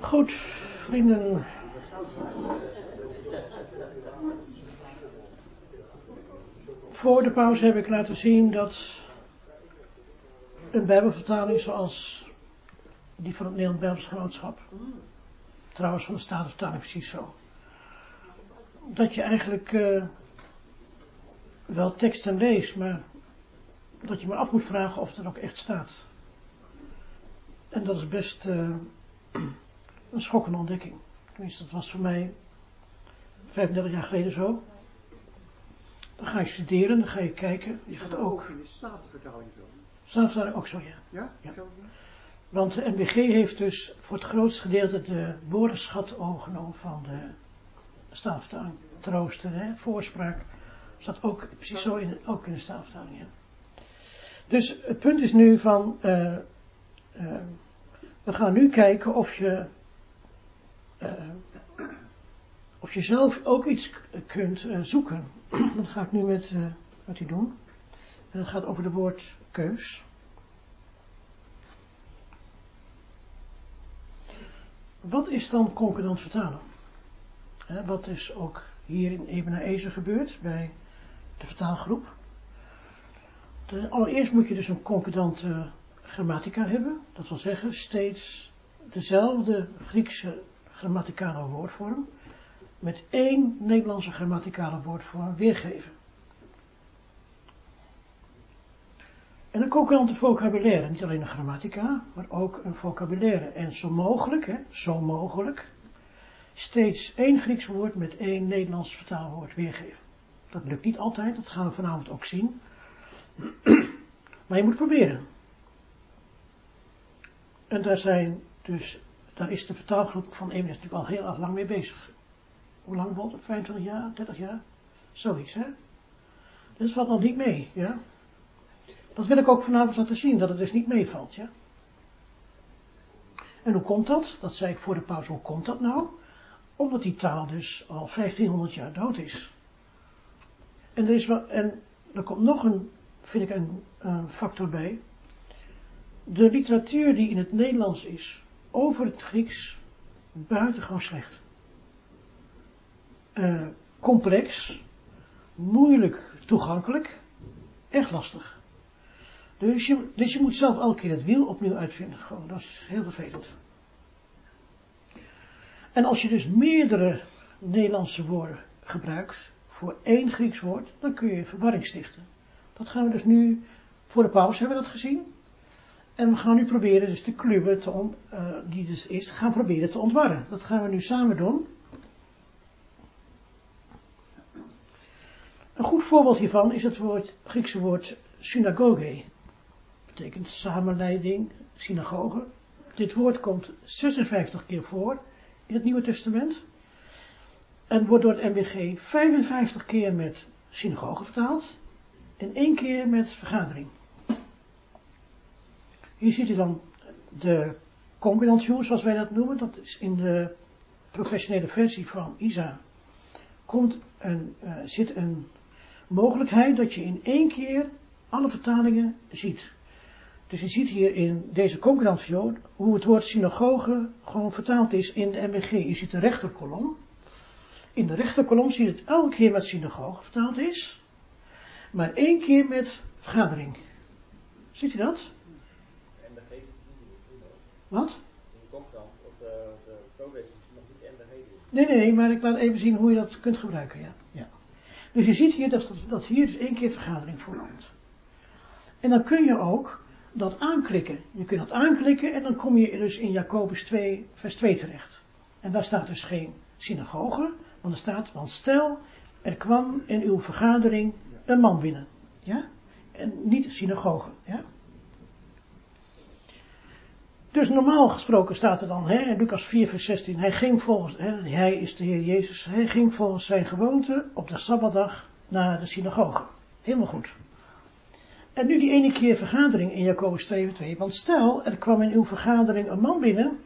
Goed, vrienden. Voor de pauze heb ik laten zien dat een Bijbelvertaling zoals die van het Nederlands Bijbels Genootschap, trouwens van de Statenvertaling precies zo, dat je eigenlijk uh, wel teksten leest, maar dat je maar af moet vragen of het er ook echt staat. En dat is best uh, een schokkende ontdekking. Tenminste, dat was voor mij 35 jaar geleden zo. Dan ga je studeren, dan ga je kijken. Je gaat ook. in de Statenvertaling zo. Statenvertaling ook zo, ja. Ja? Want de NBG heeft dus voor het grootste gedeelte de woordenschat overgenomen van de Statenvertaling. Troosten, hè, voorspraak. Staat ook precies zo in, ook in de Statenvertaling. Ja. Dus het punt is nu van. Uh, uh, we gaan nu kijken of je. Uh, of je zelf ook iets kunt uh, zoeken. dat ga ik nu met, uh, met u doen. En dat gaat over de woord keus. Wat is dan concordant vertalen? Wat is ook hier in Ebenezer gebeurd bij de vertaalgroep? De, allereerst moet je dus een concordante grammatica hebben. Dat wil zeggen steeds dezelfde Griekse grammaticale woordvorm met één Nederlandse grammaticale woordvorm weergeven. En een concurrente vocabulaire, niet alleen een grammatica, maar ook een vocabulaire. En zo mogelijk, hè, zo mogelijk, steeds één Grieks woord met één Nederlands vertaalwoord weergeven. Dat lukt niet altijd, dat gaan we vanavond ook zien. maar je moet proberen. En daar zijn dus, daar is de vertaalgroep van EMS natuurlijk al heel erg lang mee bezig. Hoe lang wordt het? 25 jaar, 30 jaar? Zoiets, hè? Dus valt nog niet mee, ja? Dat wil ik ook vanavond laten zien, dat het dus niet meevalt, ja? En hoe komt dat? Dat zei ik voor de pauze, hoe komt dat nou? Omdat die taal dus al 1500 jaar dood is. En er, is en er komt nog een, vind ik, een, een factor bij. De literatuur die in het Nederlands is over het Grieks, buitengewoon slecht. Uh, complex, moeilijk toegankelijk, echt lastig. Dus je, dus je moet zelf elke keer het wiel opnieuw uitvinden. Gewoon, dat is heel vervelend. En als je dus meerdere Nederlandse woorden gebruikt voor één Grieks woord, dan kun je verwarring stichten. Dat gaan we dus nu, voor de pauze hebben we dat gezien. En we gaan nu proberen dus de on, uh, die dus is, gaan proberen te ontwarren. Dat gaan we nu samen doen. Een goed voorbeeld hiervan is het woord, Griekse woord synagoge. Betekent samenleiding, synagoge. Dit woord komt 56 keer voor in het Nieuwe Testament. En wordt door het MBG 55 keer met synagoge vertaald. En één keer met vergadering. Hier ziet u dan de concordant zoals wij dat noemen. Dat is in de professionele versie van ISA. Komt een, uh, zit een mogelijkheid dat je in één keer alle vertalingen ziet. Dus je ziet hier in deze concordant hoe het woord synagoge gewoon vertaald is in de MBG. Je ziet de rechterkolom. In de rechterkolom zie je het elke keer met synagoge vertaald is. Maar één keer met vergadering. Ziet u dat? Wat? Nee, nee, nee, maar ik laat even zien hoe je dat kunt gebruiken, ja. ja. Dus je ziet hier dat, dat hier dus één keer vergadering voorkomt. En dan kun je ook dat aanklikken. Je kunt dat aanklikken en dan kom je dus in Jacobus 2, vers 2 terecht. En daar staat dus geen synagoge, want er staat, want stel, er kwam in uw vergadering een man binnen. Ja? En niet synagoge, ja? Dus normaal gesproken staat er dan, hè, Lucas 4 vers 16, hij ging volgens, hè, hij is de Heer Jezus, hij ging volgens zijn gewoonte op de Sabbatdag naar de synagoge. Helemaal goed. En nu die ene keer vergadering in Jacobus 2 2, want stel, er kwam in uw vergadering een man binnen,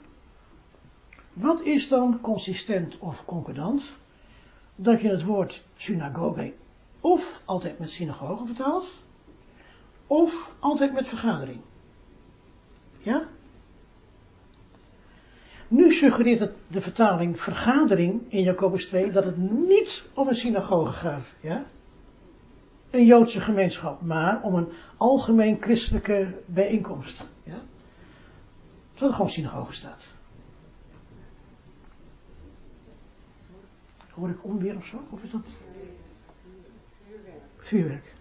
wat is dan consistent of concordant? Dat je het woord synagoge of altijd met synagoge vertaalt, of altijd met vergadering. Ja? Nu suggereert het de vertaling vergadering in Jacobus 2 dat het niet om een synagoge gaat, ja? Een Joodse gemeenschap, maar om een algemeen christelijke bijeenkomst, ja? Terwijl er gewoon synagoge staat. Hoor ik onweer of zo? Of is dat? Vuurwerk.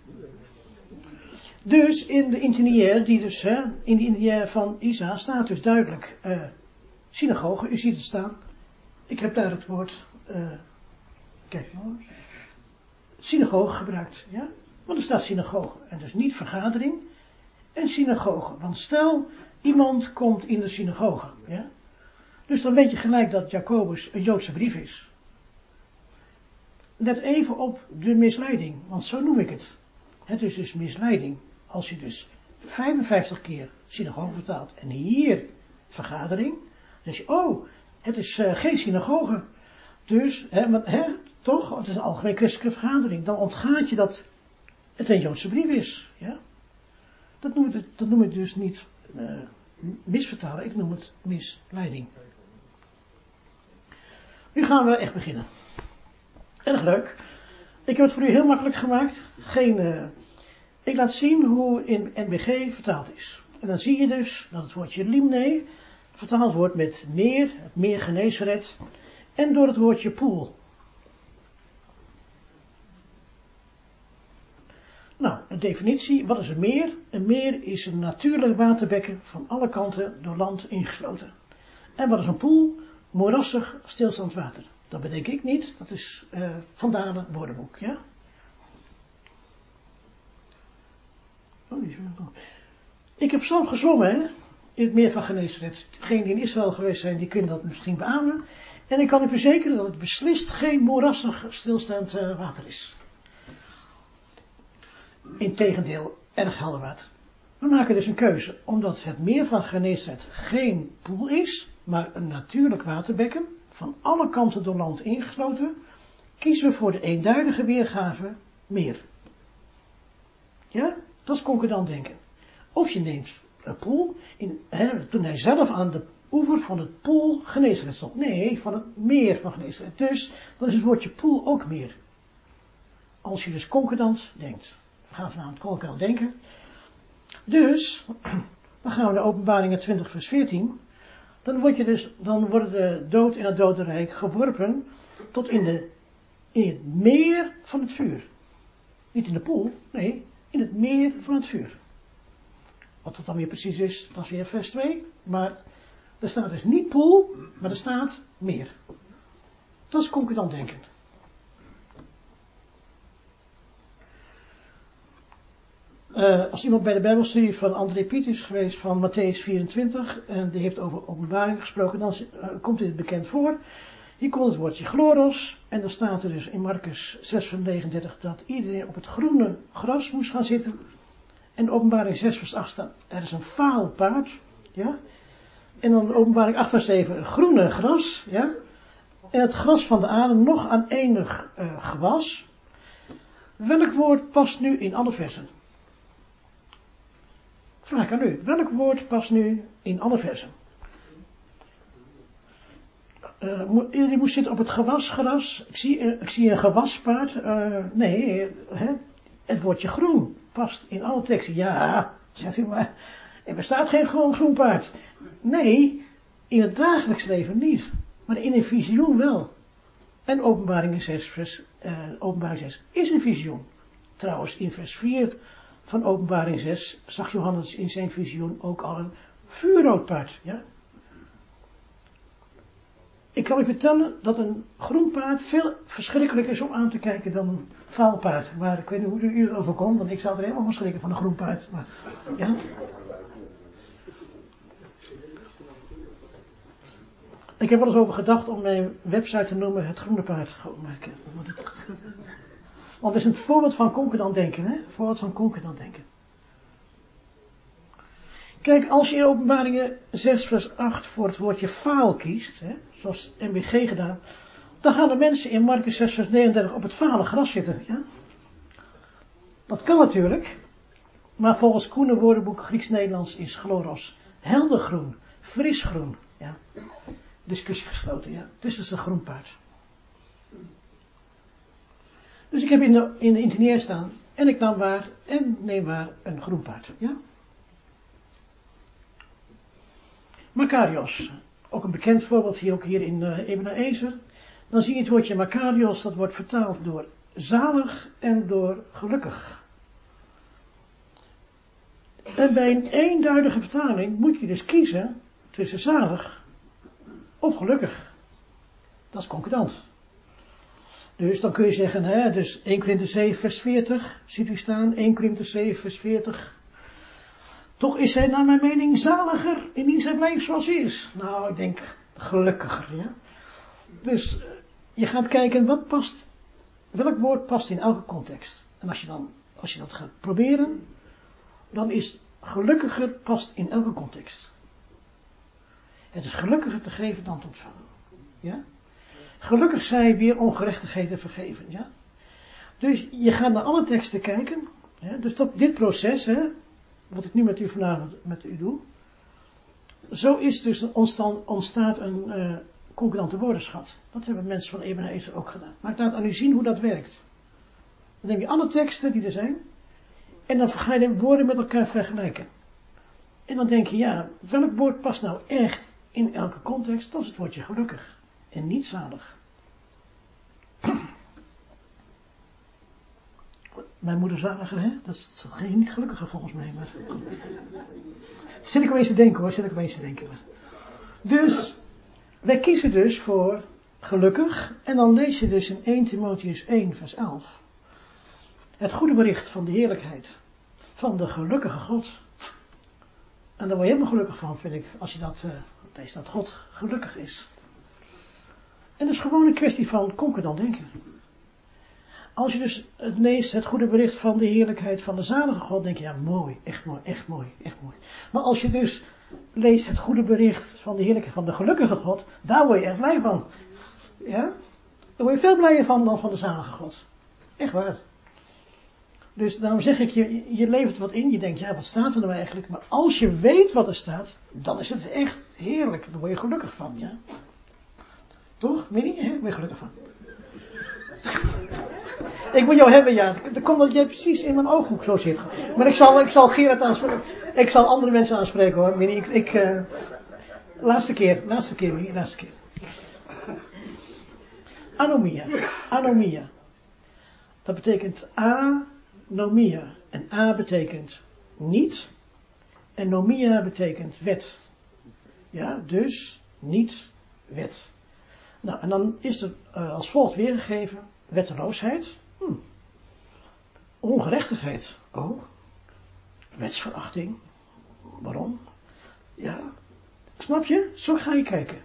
Dus in de internier, die dus, hè, in de internier van Isa staat dus duidelijk uh, synagoge, u ziet het staan. Ik heb daar het woord, uh, kijk jongens, synagoge gebruikt, ja. Want er staat synagoge en dus niet vergadering en synagoge. Want stel, iemand komt in de synagoge, ja. Dus dan weet je gelijk dat Jacobus een Joodse brief is. Let even op de misleiding, want zo noem ik het. Het is dus misleiding. Als je dus 55 keer synagoge vertaalt en hier vergadering, dan oh, het is uh, geen synagoge. Dus, hè, hè, toch, het is een algemeen christelijke vergadering. Dan ontgaat je dat het een Joodse brief is. Ja? Dat, noem ik, dat noem ik dus niet uh, misvertalen, ik noem het misleiding. Nu gaan we echt beginnen. Erg leuk. Ik heb het voor u heel makkelijk gemaakt. Geen, uh, ik laat zien hoe in NBG vertaald is. En dan zie je dus dat het woordje limne vertaald wordt met meer, het meer geneesred, en door het woordje poel. Nou, de definitie, wat is een meer? Een meer is een natuurlijk waterbekken van alle kanten door land ingesloten. En wat is een poel? Moerassig stilstand water. Dat bedenk ik niet, dat is uh, Dalen woordenboek, ja? Oh, ik heb zelf gezwommen, hè? Het meer van Geneesret. Degenen die in Israël geweest zijn, die kunnen dat misschien beamen. En ik kan u verzekeren dat het beslist geen moerassig stilstaand uh, water is. Integendeel, erg helder water. We maken dus een keuze, omdat het meer van Geneesret geen poel is, maar een natuurlijk waterbekken, van alle kanten door land ingesloten, kiezen we voor de eenduidige weergave meer. Ja? Dat is concordant denken. Of je neemt poel, in, hè, toen hij zelf aan de oever van het poel Geneesret stond. Nee, van het meer van Geneesret. Dus, dan is het woordje poel ook meer. Als je dus concordant denkt. We gaan vanavond concordant denken. Dus, dan gaan we naar openbaringen 20 vers 14. Dan, word je dus, dan worden de dood in het dodenrijk geworpen tot in, de, in het meer van het vuur. Niet in de poel, nee, in het meer van het vuur. Wat dat dan weer precies is, dat is weer vers 2. Maar er staat dus niet poel, maar er staat meer. Dat is concurrent denken. Uh, als iemand bij de Bijbelstudie van André Piet is geweest van Matthäus 24 en die heeft over openbaring gesproken, dan uh, komt dit bekend voor. Hier komt het woordje chloros en dan staat er dus in Marcus 6 van 39 dat iedereen op het groene gras moest gaan zitten. En openbaring 6 vers 8 staat, er is een faal paard, ja. En dan openbaring 8 vers 7, een groene gras, ja. En het gras van de aarde nog aan enig uh, gewas. Welk woord past nu in alle versen? Vraag aan u. Welk woord past nu in alle versen? Uh, iedereen moest zitten op het gewasgras. Ik zie, uh, ik zie een gewaspaard. Uh, nee, hè? het woordje groen in alle teksten. Ja, zegt u maar. Er bestaat geen gewoon groen paard. Nee, in het dagelijks leven niet. Maar in een visioen wel. En openbaring 6, vers, openbaring 6 is een visioen. Trouwens, in vers 4 van openbaring 6 zag Johannes in zijn visioen ook al een vuurrood paard. Ja? Ik kan u vertellen dat een groen paard veel verschrikkelijker is om aan te kijken dan een vaal paard. Maar ik weet niet hoe u het overkomt, want ik zou er helemaal van schrikken van een groen paard. Maar, ja? Ik heb wel eens over gedacht om mijn website te noemen Het Groene Paard. Ik, want het is een voorbeeld van concordant denken, hè? Voorbeeld van concordant denken. Kijk, als je in openbaringen 6 vers 8 voor het woordje faal kiest, hè, zoals MBG gedaan, dan gaan de mensen in Marcus 6 vers 39 op het fale gras zitten. Ja? Dat kan natuurlijk, maar volgens Koene woordenboek Grieks-Nederlands is chloros heldergroen, frisgroen. Ja? discussie gesloten, ja. Dus dat is een groen paard. Dus ik heb in de, in de interneer staan, en ik nam waar, en neem waar een groen paard, ja. Makarios, ook een bekend voorbeeld hier ook hier in uh, Ebenezer. Dan zie je het woordje Makarios, dat wordt vertaald door zalig en door gelukkig. En bij een eenduidige vertaling moet je dus kiezen tussen zalig of gelukkig. Dat is concordant. Dus dan kun je zeggen, hè, dus 1 Korinther 7 vers 40, ziet u staan, 1 Korinther 7 vers 40. Toch is hij naar mijn mening zaliger indien zij blijft zoals hij is. Nou, ik denk gelukkiger, ja. Dus je gaat kijken wat past, welk woord past in elke context. En als je dan, als je dat gaat proberen, dan is gelukkiger past in elke context. Het is gelukkiger te geven dan te ontvangen. Ja? Gelukkig zij weer ongerechtigheden vergeven. Ja? Dus je gaat naar alle teksten kijken. Dus dat, dit proces, hè, wat ik nu met u vanavond met u doe. Zo is dus ontstaan, ontstaat een uh, concurrente woordenschat. Dat hebben mensen van Ebenezer ook gedaan. Maar ik laat aan u zien hoe dat werkt. Dan neem je alle teksten die er zijn. En dan ga je de woorden met elkaar vergelijken. En dan denk je, ja, welk woord past nou echt in elke context? Dat is het woordje gelukkig. En niet zalig. Mijn moeder zaliger, hè? Dat is geen niet gelukkiger volgens mij. Maar... Zit ik opeens te denken hoor, zit ik opeens te denken. Dus, wij kiezen dus voor gelukkig. En dan lees je dus in 1 Timotheus 1 vers 11. Het goede bericht van de heerlijkheid van de gelukkige God. En daar word je helemaal gelukkig van, vind ik, als je dat uh, leest, dat God gelukkig is. En dat is gewoon een kwestie van dan denken. Als je dus het leest, het goede bericht van de heerlijkheid van de zalige God, denk je, ja, mooi, echt mooi, echt mooi, echt mooi. Maar als je dus leest het goede bericht van de heerlijkheid van de gelukkige God, daar word je echt blij van. Ja? Daar word je veel blijer van dan van de zalige God. Echt waar. Dus daarom zeg ik, je, je levert wat in, je denkt, ja, wat staat er nou eigenlijk? Maar als je weet wat er staat, dan is het echt heerlijk. Daar word je gelukkig van, ja. Toch? Je, hè? Ben je gelukkig van. Ik moet jou hebben, ja. Dat komt dat jij precies in mijn ooghoek zo zit. Maar ik zal, ik zal Gerard aanspreken. Ik zal andere mensen aanspreken hoor. Ik, ik uh, laatste keer, laatste keer, Minnie, laatste keer. Anomia. Anomia. Dat betekent anomia. En a betekent niet. En nomia betekent wet. Ja, dus niet wet. Nou, en dan is er uh, als volgt weergegeven wetteloosheid, hm. ongerechtigheid, oh, wetsverachting, waarom? Ja, snap je? Zo ga je kijken.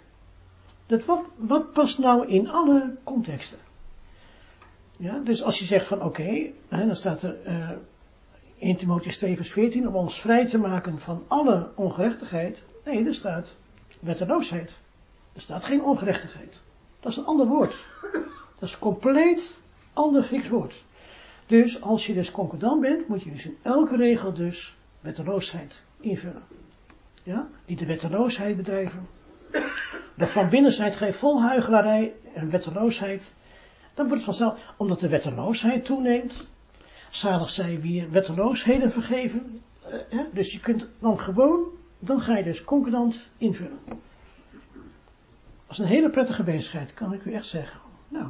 Dat wat, wat past nou in alle contexten? Ja, dus als je zegt van oké, okay, dan staat er uh, in Timotheus 2 vers 14 om ons vrij te maken van alle ongerechtigheid. Nee, er staat wetteloosheid. Er staat geen ongerechtigheid. Dat is een ander woord. Dat is compleet ander Grieks woord. Dus als je dus concordant bent, moet je dus in elke regel dus wetteloosheid invullen. Ja? Die de wetteloosheid bedrijven. De van binnen zijt gij vol huichelarij en wetteloosheid. Dan wordt het vanzelf, omdat de wetteloosheid toeneemt. Zalig zij weer wetteloosheden vergeven. Eh, dus je kunt dan gewoon, dan ga je dus concordant invullen. Dat is een hele prettige bezigheid, kan ik u echt zeggen. Nou,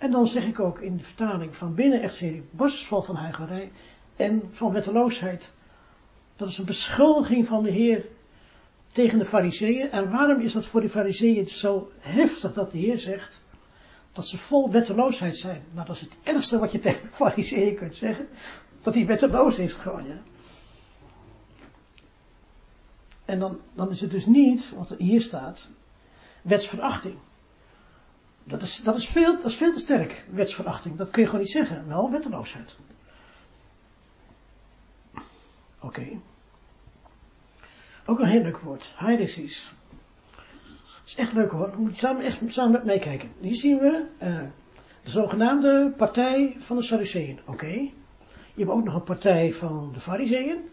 en dan zeg ik ook in de vertaling van binnen echt serie borstval van huichelarij en van wetteloosheid. Dat is een beschuldiging van de Heer tegen de fariseeën. En waarom is dat voor de fariseeën zo heftig dat de Heer zegt dat ze vol wetteloosheid zijn? Nou, dat is het ergste wat je tegen de fariseeën kunt zeggen. Dat hij wetteloos is gewoon, ja. En dan, dan is het dus niet, wat er hier staat, wetsverachting. Dat is, dat, is veel, dat is veel te sterk, wetsverachting. Dat kun je gewoon niet zeggen. Wel wetteloosheid. Oké. Ook een heel leuk woord. Heidesis. Dat is echt leuk hoor. We moeten samen, echt samen met meekijken. Hier zien we uh, de zogenaamde partij van de Sadduceeën. Oké. Je hebt ook nog een partij van de Fariseeën.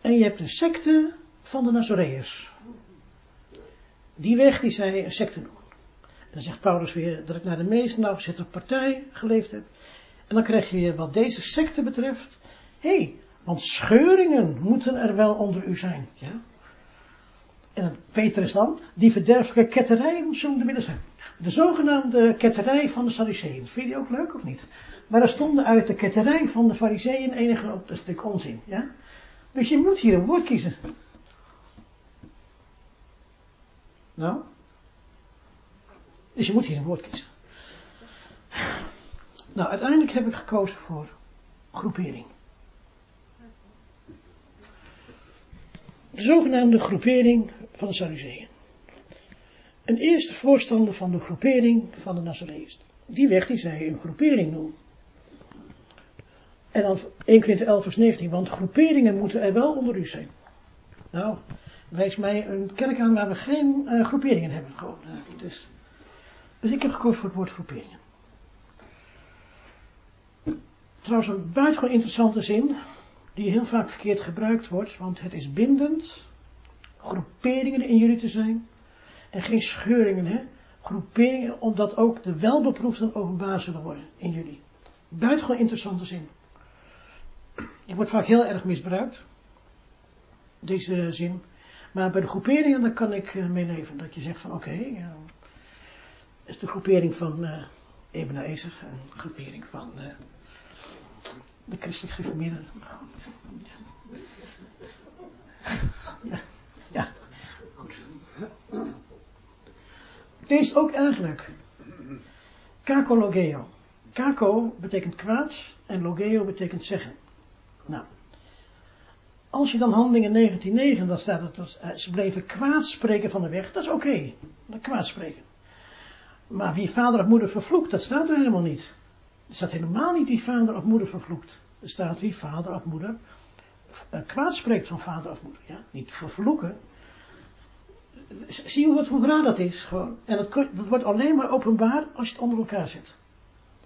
En je hebt een secte van de Nazoreërs. Die weg die zij een secte noemen. Dan zegt Paulus weer dat ik naar de meest nauwgezette partij geleefd heb. En dan krijg je weer wat deze secte betreft. Hé, want scheuringen moeten er wel onder u zijn. Ja? En Petrus dan, die verderfelijke ketterijen zullen er midden zijn. De zogenaamde ketterij van de Sadduceeën. Vind je die ook leuk of niet? Maar er stonden uit de ketterij van de Fariseeën enige op een stuk onzin. Ja? Dus je moet hier een woord kiezen. Nou? Dus je moet hier een woord kiezen. Nou, uiteindelijk heb ik gekozen voor groepering. De zogenaamde groepering van de Sadduceeën. Een eerste voorstander van de groepering van de Nazareërs. Die weg die zij een groepering noemen. En dan 1 Korinther 11 vers 19, want groeperingen moeten er wel onder u zijn. Nou, wijs mij een kerk aan waar we geen uh, groeperingen hebben. Gewoon, uh, dus, dus ik heb gekozen voor het woord groeperingen. Trouwens een buitengewoon interessante zin, die heel vaak verkeerd gebruikt wordt, want het is bindend groeperingen in jullie te zijn en geen scheuringen, hè? groeperingen, omdat ook de welbeproefden openbaar zullen worden in jullie. Buitengewoon interessante zin. Die wordt vaak heel erg misbruikt, deze zin. Maar bij de groeperingen, daar kan ik uh, mee leven. Dat je zegt van oké, uh, is de groepering van uh, Ebenezer, een groepering van uh, de christelijk gereformeerden. Ja, ja, goed. Deze ook erg leuk. Kakologeo. Kako betekent kwaad en logeo betekent zeggen. Nou, als je dan handelingen 19.9, dan staat het dat ze bleven kwaad spreken van de weg, dat is oké. Okay, kwaad spreken. Maar wie vader of moeder vervloekt, dat staat er helemaal niet. Er staat helemaal niet wie vader of moeder vervloekt. Er staat wie vader of moeder uh, kwaad spreekt van vader of moeder. Ja? Niet vervloeken. Zie je wat, hoe raar dat is? Gewoon. En dat, dat wordt alleen maar openbaar als je het onder elkaar zet.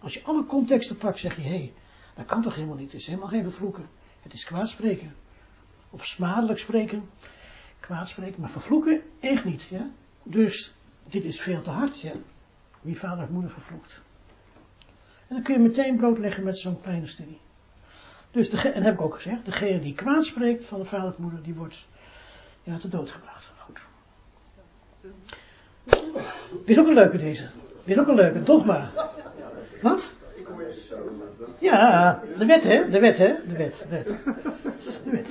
Als je alle contexten pakt, zeg je, hé, hey, dat kan toch helemaal niet. Het is helemaal geen vervloeken. Het is kwaad spreken. Of smadelijk spreken. Kwaad spreken. Maar vervloeken echt niet. Ja? Dus dit is veel te hard. Ja? Wie vader of moeder vervloekt. En dan kun je meteen blootleggen met zo'n kleine studie. Dus, de, en heb ik ook gezegd, degene die kwaad spreekt van de vader of moeder, die wordt ja, te dood gebracht. Goed. Dit is ook een leuke deze. Dit is ook een leuke, dogma. Wat? Ja, de wet hè, de wet hè, de wet, de wet. De wet.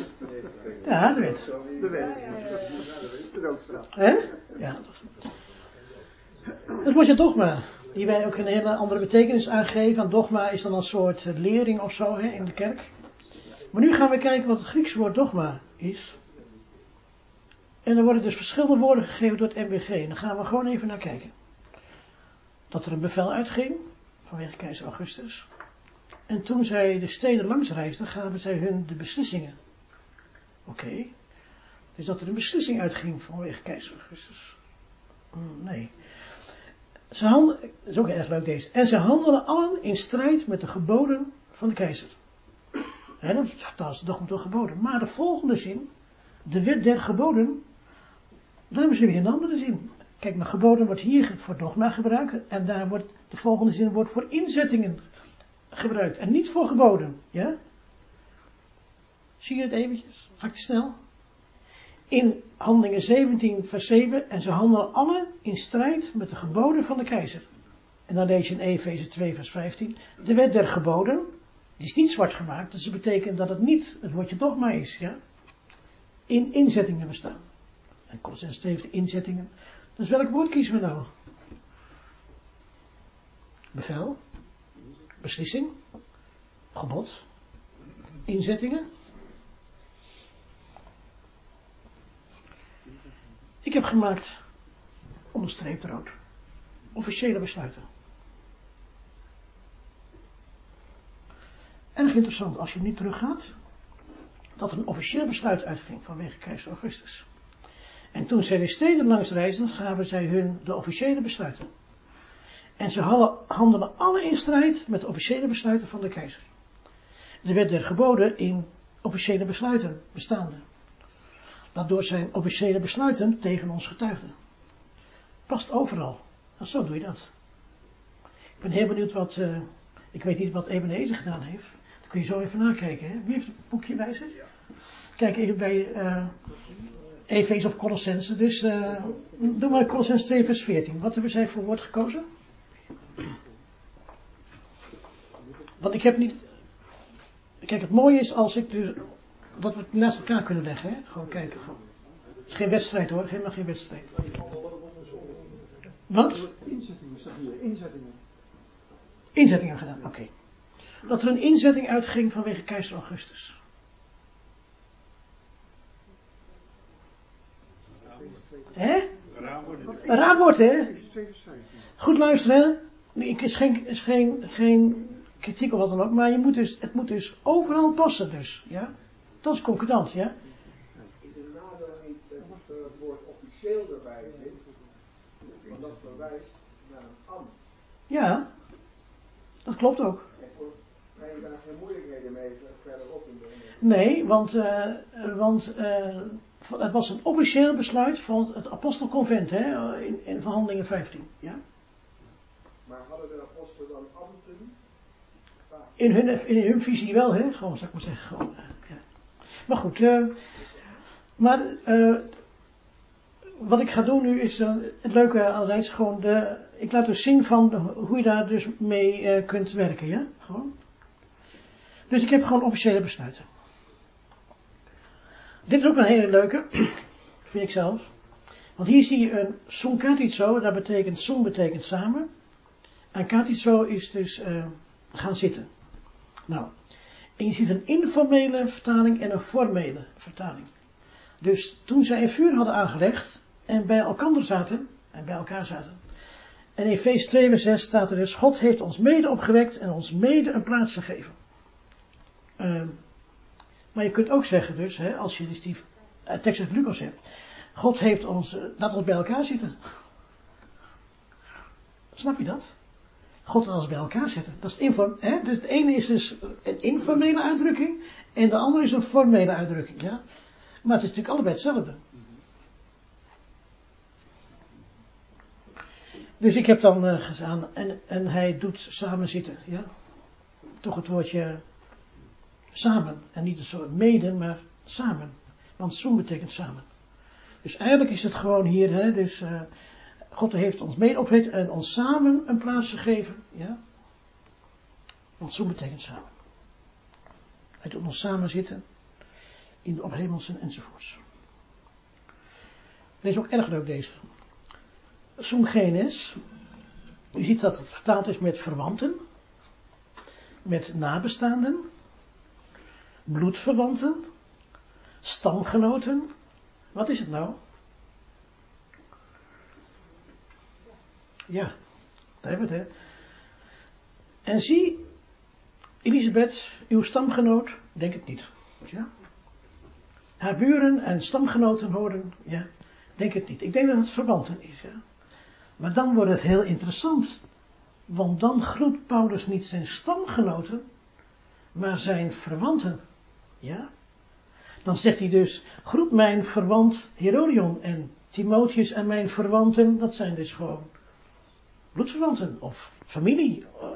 Ja, de wet. De wet. De doodstraf. Hè? Ja. Dat wordt je dogma. Die wij ook een hele andere betekenis aangeven. Want dogma is dan een soort lering of zo hè, in de kerk. Maar nu gaan we kijken wat het Griekse woord dogma is. En er worden dus verschillende woorden gegeven door het MBG. En daar gaan we gewoon even naar kijken. Dat er een bevel uitging vanwege keizer Augustus. En toen zij de steden langs reisden, gaven zij hun de beslissingen. Oké. Dus dat er een beslissing uitging vanwege keizer Augustus. Mm, nee. Ze handelen, dat is ook erg leuk deze. En ze handelen allen in strijd met de geboden van de keizer. Dat vertaalt ze toch om de geboden. Maar de volgende zin, de wet der geboden, dan hebben ze weer een andere zin. Kijk, maar geboden wordt hier voor dogma gebruikt. En daar wordt, de volgende zin wordt voor inzettingen gebruikt. En niet voor geboden. Ja? Zie je het eventjes? Te snel? In handelingen 17 vers 7. En ze handelen alle in strijd met de geboden van de keizer. En dan lees je in Efeze 2 vers 15. De wet der geboden. Die is niet zwart gemaakt. Dus dat betekent dat het niet het woordje dogma is. Ja? In inzettingen bestaan. En Colossense 2 inzettingen. Dus welk woord kiezen we nou? Bevel, beslissing, gebod, inzettingen. Ik heb gemaakt onderstreept rood. Officiële besluiten. Erg interessant als je niet teruggaat. Dat er een officieel besluit uitging vanwege keizer Augustus. En toen zij de steden langs reisden, gaven zij hun de officiële besluiten. En ze handelen alle in strijd met de officiële besluiten van de keizer. Er werd der geboden in officiële besluiten bestaande. Dat door zijn officiële besluiten tegen ons getuigden. Past overal. Nou, zo doe je dat. Ik ben heel benieuwd wat, uh, ik weet niet wat Ebenezer gedaan heeft. Dan kun je zo even nakijken. Hè? Wie heeft het boekje bij zich? Kijk even bij uh, Efees of Colossense. Dus uh, doe maar Colossense 2 vers 14. Wat hebben zij voor woord gekozen? Want ik heb niet... Kijk, het mooie is als ik dus, dat we het naast elkaar kunnen leggen. Hè? Gewoon kijken. Van. Het is geen wedstrijd hoor, helemaal geen wedstrijd. Wat? Inzettingen, zeg inzettingen. Inzettingen gedaan, oké. Dat er een inzetting uitging vanwege keizer Augustus. Hè? Raamwoord, hè? Goed luisteren, Ik is geen, is geen, geen kritiek of wat dan ook, maar je moet dus, het moet dus overal passen dus, ja? Dat is concordant, ja? Is het nadeel niet dat het woord officieel erbij zit, want dat verwijst naar een ambt? Ja, dat klopt ook. En je daar geen moeilijkheden mee verderop in de Nee, want, uh, want uh, het was een officieel besluit van het apostelconvent hè, in, in verhandelingen 15. Ja? Maar hadden de apostelen dan ambten? In hun, in hun visie wel, hè? Gewoon, zou ik maar zeggen. Gewoon. Maar goed, uh, maar wat ik ga doen nu is uh, het leuke altijd gewoon de, ik laat dus zien van hoe je daar dus mee kunt werken, ja? Gewoon. Dus ik heb gewoon officiële besluiten. Dit is ook een hele leuke, vind ik zelf. Want hier zie je een sum katitso, dat betekent sum betekent samen. En katitso is dus gaan zitten. Nou, en je ziet een informele vertaling en een formele vertaling. Dus toen zij een vuur hadden aangelegd en bij elkaar zaten, en bij elkaar zaten. En in Efees 2 vers 6 staat er dus, God heeft ons mede opgewekt en ons mede een plaats gegeven. Uh, maar je kunt ook zeggen dus, hè, als je dus die uh, tekst uit Lucas hebt, God heeft ons, uh, laat ons bij elkaar zitten. Snap je dat? God ons bij elkaar zetten. Dat is het inform, hè? Dus het ene is dus een informele uitdrukking en de andere is een formele uitdrukking. Ja? Maar het is natuurlijk allebei hetzelfde. Dus ik heb dan uh, en, en hij doet samen zitten. Ja? Toch het woordje samen. En niet een soort mede, maar samen. Want zoom betekent samen. Dus eigenlijk is het gewoon hier, hè, dus uh, God heeft ons mede opgewekt en ons samen een plaats gegeven. Ja? Want zoom betekent samen. Hij doet ons samen zitten in de ophemelsen enzovoorts. Deze is ook erg leuk deze. Sumgenes. U ziet dat het vertaald is met verwanten. Met nabestaanden. Bloedverwanten. Stamgenoten. Wat is het nou? Ja, daar hebben we het. Hè. En zie, Elisabeth, uw stamgenoot, denk het niet. Haar buren en stamgenoten horen, ja, denk het niet. Ik denk dat het verwanten is. Ja? Maar dan wordt het heel interessant. Want dan groet Paulus niet zijn stamgenoten, maar zijn verwanten. Ja? Dan zegt hij dus, groet mijn verwant Herodion en Timotheus en mijn verwanten, dat zijn dus gewoon bloedverwanten of familie. Uh,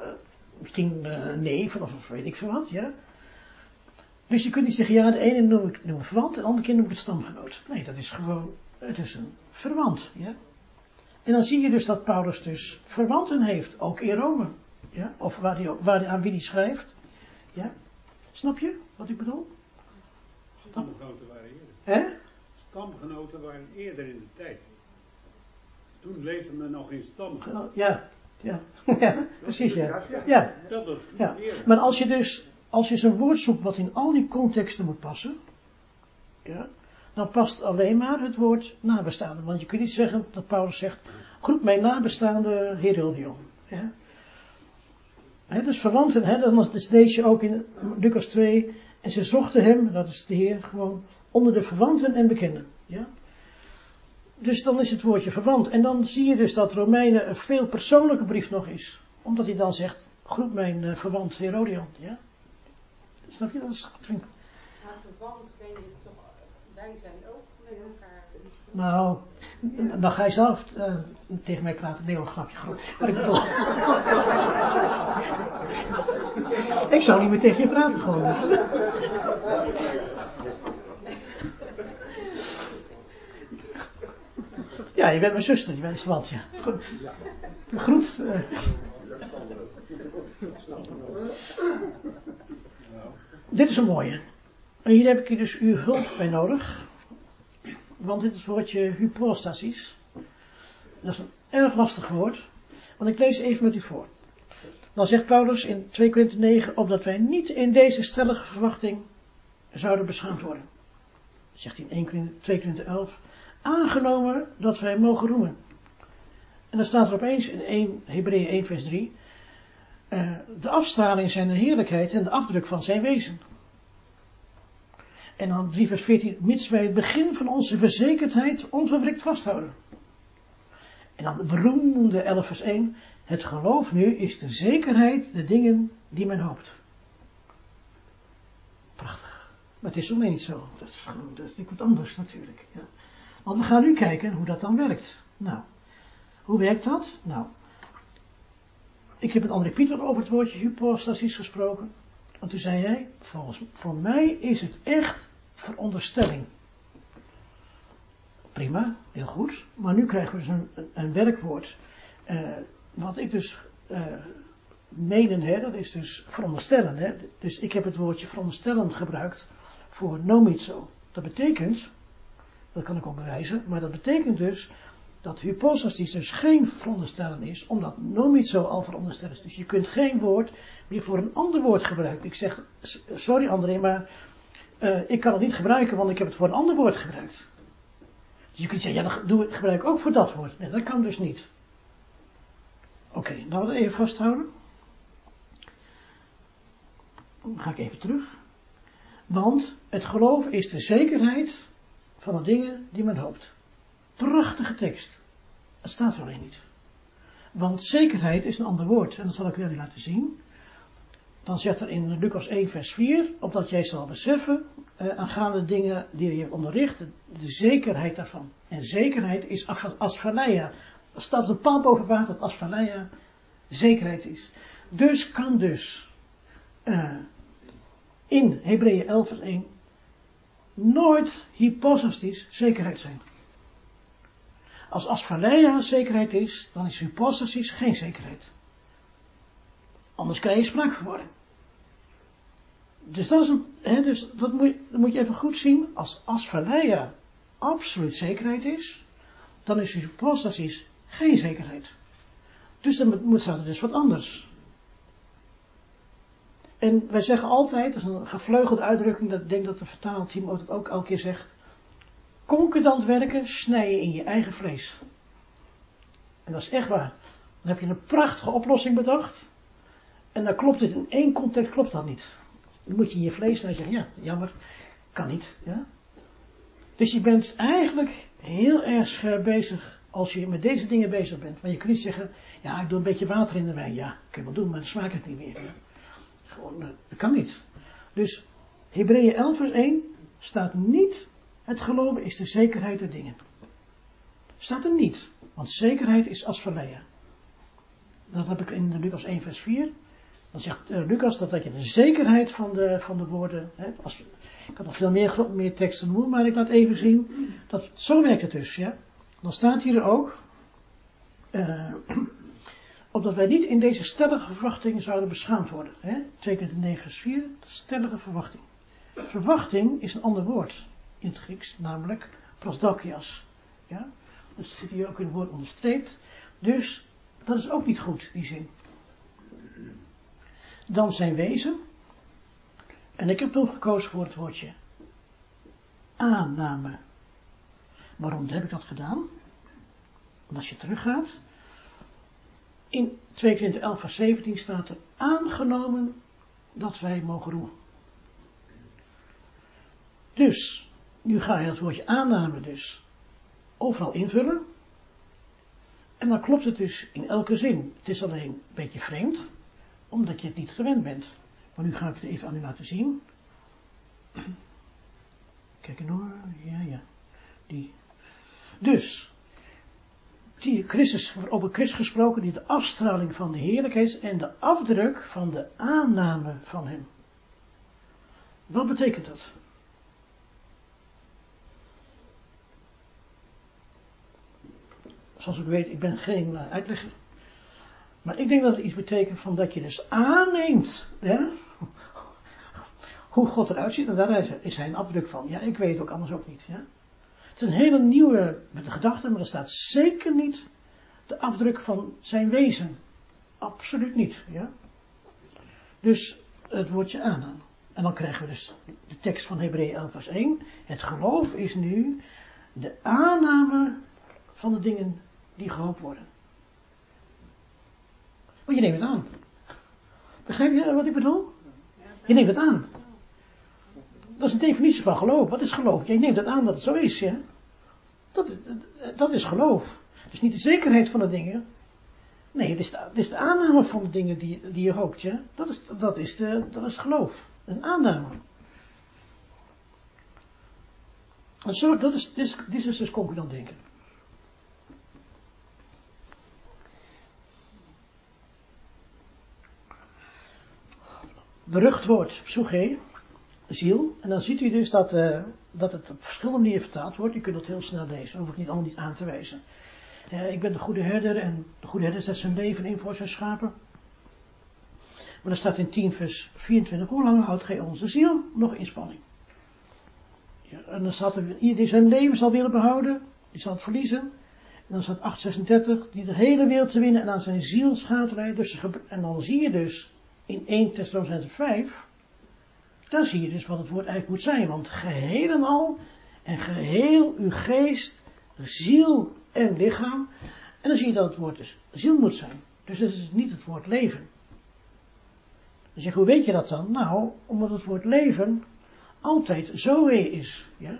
misschien uh, neven of weet ik veel wat, ja. Dus je kunt niet zeggen, ja, de ene noem ik, noem ik verwant, en de andere keer noem ik het stamgenoot. Nee, dat is gewoon, het is een verwant, ja. En dan zie je dus dat Paulus dus verwanten heeft, ook in Rome. Ja? Of waar hij, waar aan wie hij schrijft. Ja? Snap je wat ik bedoel? Stamgenoten waren eerder. Hè? Stamgenoten waren eerder in de tijd. Toen leefde men nog in stamgenoten. Ja, ja, ja, precies ja. Ja. Dat was ja. Maar als je dus, als je zo'n woord zoekt wat in al die contexten moet passen, ja, dan past alleen maar het woord nabestaande. Want je kunt niet zeggen dat Paulus zegt, groet mijn nabestaande Herodion. Ja. He, dus verwanten, he, dan is deze ook in Lucas 2. En ze zochten hem, dat is de Heer, gewoon onder de verwanten en bekenden. Ja? Dus dan is het woordje verwant. En dan zie je dus dat Romeinen een veel persoonlijke brief nog is. Omdat hij dan zegt, groet mijn uh, verwant Herodion. Ja? Snap je? Dat is, vind ik... Maar verwant ben je toch, wij zijn ook met elkaar. Nou, Dan ga je zelf uh, tegen mij praten. Nee, een grapje. Maar ik bedoel... ik zou niet meer tegen je praten gewoon. Ja, je bent mijn zuster, je bent verwant, ja. Groet. Uh... Dit is een mooie. En hier heb ik dus uw hulp bij nodig. Want dit is het woordje hypostasis. Dat is een erg lastig woord. Want ik lees even met u voor. Dan zegt Paulus in 2 Korinther 9, opdat wij niet in deze stellige verwachting zouden beschaamd worden. Zegt hij in 1 Korinther, 2 Korinther 11, aangenomen dat wij mogen roemen. En dan staat er opeens in 1, Hebreeën 1 vers 3, uh, de afstraling zijn de heerlijkheid en de afdruk van zijn wezen. En dan 3 vers 14, mits wij het begin van onze verzekerdheid onverwrikt vasthouden. En dan de beroemde 11 vers 1, het geloof nu is de zekerheid de dingen die men hoopt. Prachtig. Maar het is zo niet zo. Dat is, dat wat anders natuurlijk. Ja. Want we gaan nu kijken hoe dat dan werkt. Nou, hoe werkt dat? Nou, ik heb met André Pieter over het woordje hypostasis gesproken. Want toen zei hij, volgens, voor mij is het echt veronderstelling. Prima, heel goed. Maar nu krijgen we dus een, een, werkwoord. Uh, wat ik dus uh, menen, hè, dat is dus veronderstellen. Hè. Dus ik heb het woordje veronderstellen gebruikt voor nomizo. Dat betekent, dat kan ik ook bewijzen, maar dat betekent dus dat hypostasis dus geen veronderstellen is, omdat nomizo al veronderstellen is. Dus je kunt geen woord meer voor een ander woord gebruiken. Ik zeg, sorry André, maar uh, ik kan het niet gebruiken, want ik heb het voor een ander woord gebruikt. Dus je kunt zeggen, ja, dan doe ik, gebruik ook voor dat woord. Nee, dat kan dus niet. Oké, okay, het even vasthouden. Dan ga ik even terug. Want het geloof is de zekerheid van de dingen die men hoopt. Prachtige tekst. Het staat er alleen niet. Want zekerheid is een ander woord. En dat zal ik jullie laten zien. Dan zegt er in Lucas 1 vers 4, opdat jij zal beseffen, uh, aangaande dingen die je hebt onderricht, de zekerheid daarvan. En zekerheid is asphaleia. Er staat een paal boven water dat asphaleia zekerheid is. Dus kan dus uh, in Hebreeën 11 vers 1 nooit hypostasis zekerheid zijn. Als asphaleia zekerheid is, dan is hypostasis geen zekerheid. Anders krijg je spraakverwarring. Dus dat, is een, hè, dus dat, moet je, dat moet je even goed zien. Als asphaleia absoluut zekerheid is, dan is hypostasis geen zekerheid. Dus dan moet, staat dus wat anders. En wij zeggen altijd, dat is een gevleugelde uitdrukking, dat ik denk dat de vertaalteam het ook elke keer zegt. Concordant werken snij je in je eigen vlees. En dat is echt waar. Dan heb je een prachtige oplossing bedacht. En dan klopt het in één context klopt dat niet. Dan moet je in je vlees en zeggen, ja, jammer, kan niet. Ja? Dus je bent eigenlijk heel erg scherp bezig als je met deze dingen bezig bent. Maar je kunt niet zeggen, ja, ik doe een beetje water in de wijn. Ja, kun je wel doen, maar dan smaakt het niet meer. Eh, dat kan niet. Dus Hebreeën 11 vers 1 staat niet, het geloven is de zekerheid der dingen. Staat er niet, want zekerheid is asphaleia. Dat heb ik in Lucas 1 vers 4. Dan zegt uh, Lucas dat, dat je de zekerheid van de, van de woorden, als, ik kan nog veel meer, meer teksten noemen, maar ik laat even zien, dat zo werkt het dus, ja. Dan staat hier ook, uh, opdat wij niet in deze stellige verwachting zouden beschaamd worden. Hè? 2 Korinther 9 vers 4, stellige verwachting. Verwachting is een ander woord in het Grieks, namelijk prosdakias. Ja? Dat zit hier ook in het woord onderstreept. Dus dat is ook niet goed, die zin. Dan zijn wezen. En ik heb toen gekozen voor het woordje aanname. Waarom heb ik dat gedaan? Als je teruggaat, in 2 Korinther 11 vers 17 staat er aangenomen dat wij mogen roemen. Dus, nu ga je dat woordje aanname dus overal invullen. En dan klopt het dus in elke zin. Het is alleen een beetje vreemd, omdat je het niet gewend bent. Maar nu ga ik het even aan u laten zien. Kijk hoor, ja, ja. Die. Dus, Christus, over Christus gesproken, die de afstraling van de heerlijkheid is en de afdruk van de aanname van hem. Wat betekent dat? Zoals ik weet, ik ben geen uh, uitlegger. Maar ik denk dat het iets betekent van dat je dus aanneemt ja, hoe God eruit ziet. En daar is hij een afdruk van. Ja, ik weet ook anders ook niet. Het is een hele nieuwe gedachte, maar er staat zeker niet de afdruk van zijn wezen. Absoluut niet. Ja. Dus het woordje aanname. En dan krijgen we dus de tekst van Hebreeën 11 vers 1. Het geloof is nu de aanname van de dingen die gehoopt worden. Want je neemt het aan. Begrijp je wat ik bedoel? Je neemt het aan. Dat is een definitie van geloof. Wat is geloof? Je neemt aan dat het zo is, ja? Dat, dat is geloof. Dus niet de zekerheid van de dingen. Nee, het is de, is de aanname van de dingen die, die je hoopt, ja? Dat is, dat is, de, dat is geloof. Een aanname. En zo, dat is, dit is, is dus concurrent denken. berucht psuche, ziel. En dan ziet u dus dat, uh, dat het op verschillende manieren vertaald wordt. U kunt dat heel snel lezen, hoef ik niet allemaal niet aan te wijzen. Uh, ik ben de goede herder en de goede herder zet zijn leven in voor zijn schapen. Maar dan staat in 10 vers 24, hoe lang houdt gij onze ziel nog in spanning? Ja, en dan staat er, ieder die zijn leven zal willen behouden, die zal het verliezen. En dan staat 836, die de hele wereld te winnen en aan zijn ziel schaadt. Dus, en dan zie je dus in 1 Thessalonians 5, dan zie je dus wat het woord eigenlijk moet zijn. Want geheel en al, en geheel uw geest, ziel en lichaam. En dan zie je dat het woord dus ziel moet zijn. Dus het is niet het woord leven. Dan zeg hoe weet je dat dan? Nou, omdat het woord leven altijd zoe is. Ja?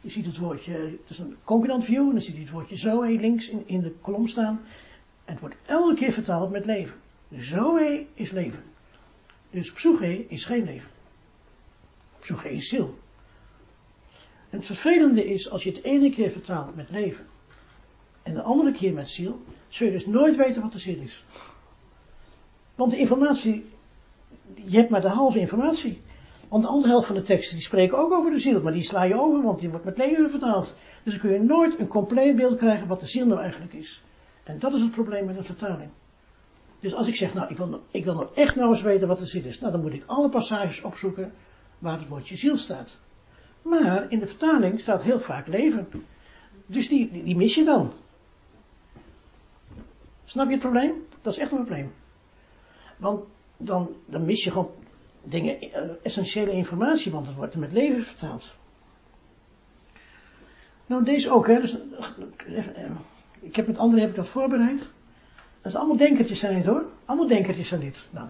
Je ziet het woordje, het is een concurrent view, en dan zie je het woordje zoe links in, in de kolom staan. En het wordt elke keer vertaald met leven. Zoe is leven. Dus psyche is geen leven. Psyche is ziel. En het vervelende is, als je het ene keer vertaalt met leven, en de andere keer met ziel, zul je dus nooit weten wat de ziel is. Want de informatie, je hebt maar de halve informatie. Want de andere helft van de teksten, die spreken ook over de ziel, maar die sla je over, want die wordt met leven vertaald. Dus dan kun je nooit een compleet beeld krijgen wat de ziel nou eigenlijk is. En dat is het probleem met een vertaling. Dus als ik zeg, nou, ik wil, ik wil nou echt nou eens weten wat de ziel is, nou, dan moet ik alle passages opzoeken waar het woordje ziel staat. Maar in de vertaling staat heel vaak leven. Dus die, die, mis je dan. Snap je het probleem? Dat is echt een probleem. Want dan, dan mis je gewoon dingen, eh, essentiële informatie, want het wordt er met leven vertaald. Nou, deze ook, hè. Dus, eh, eh, ik heb met anderen heb ik dat voorbereid. Dat is allemaal denkertjes zijn het hoor. Allemaal denkertjes zijn dit. Nou.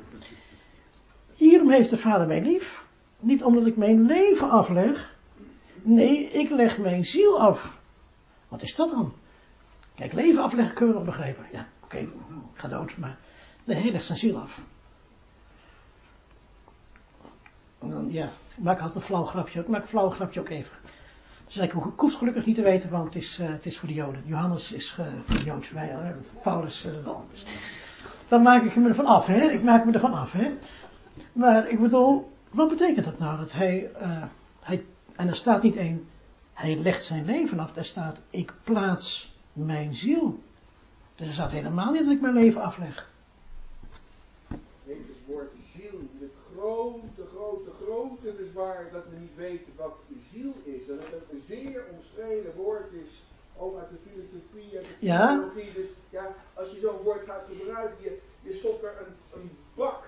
Hierom heeft de vader mij lief. Niet omdat ik mijn leven afleg. Nee, ik leg mijn ziel af. Wat is dat dan? Kijk, leven afleggen kunnen we nog begrijpen. Ja, oké, okay, ga dood. Maar nee, hij legt zijn ziel af. En dan, ja, ik maak altijd een flauw grapje. Ik maak een flauw grapje ook even. Dus ik hoef gelukkig niet te weten, want het is, uh, het is voor de Joden. Johannes is uh, voor de Joods, wij, uh, Paulus uh, wel. Dus dan maak ik me ervan af, hè. Ik maak me ervan af, hè. Maar ik bedoel, wat betekent dat nou? Dat hij, hij en er staat niet één, hij legt zijn leven af. Er staat, ik plaats mijn ziel. Dus er staat helemaal niet dat ik mijn leven afleg. Het woord ziel, de grote, grote, grote bezwaar dat we niet weten wat ziel is. En dat het een zeer omstreden woord is, ook uit de filosofie en de theologie. Ja. Dus ja, als je zo'n woord gaat gebruiken, je, je stopt er een, een bak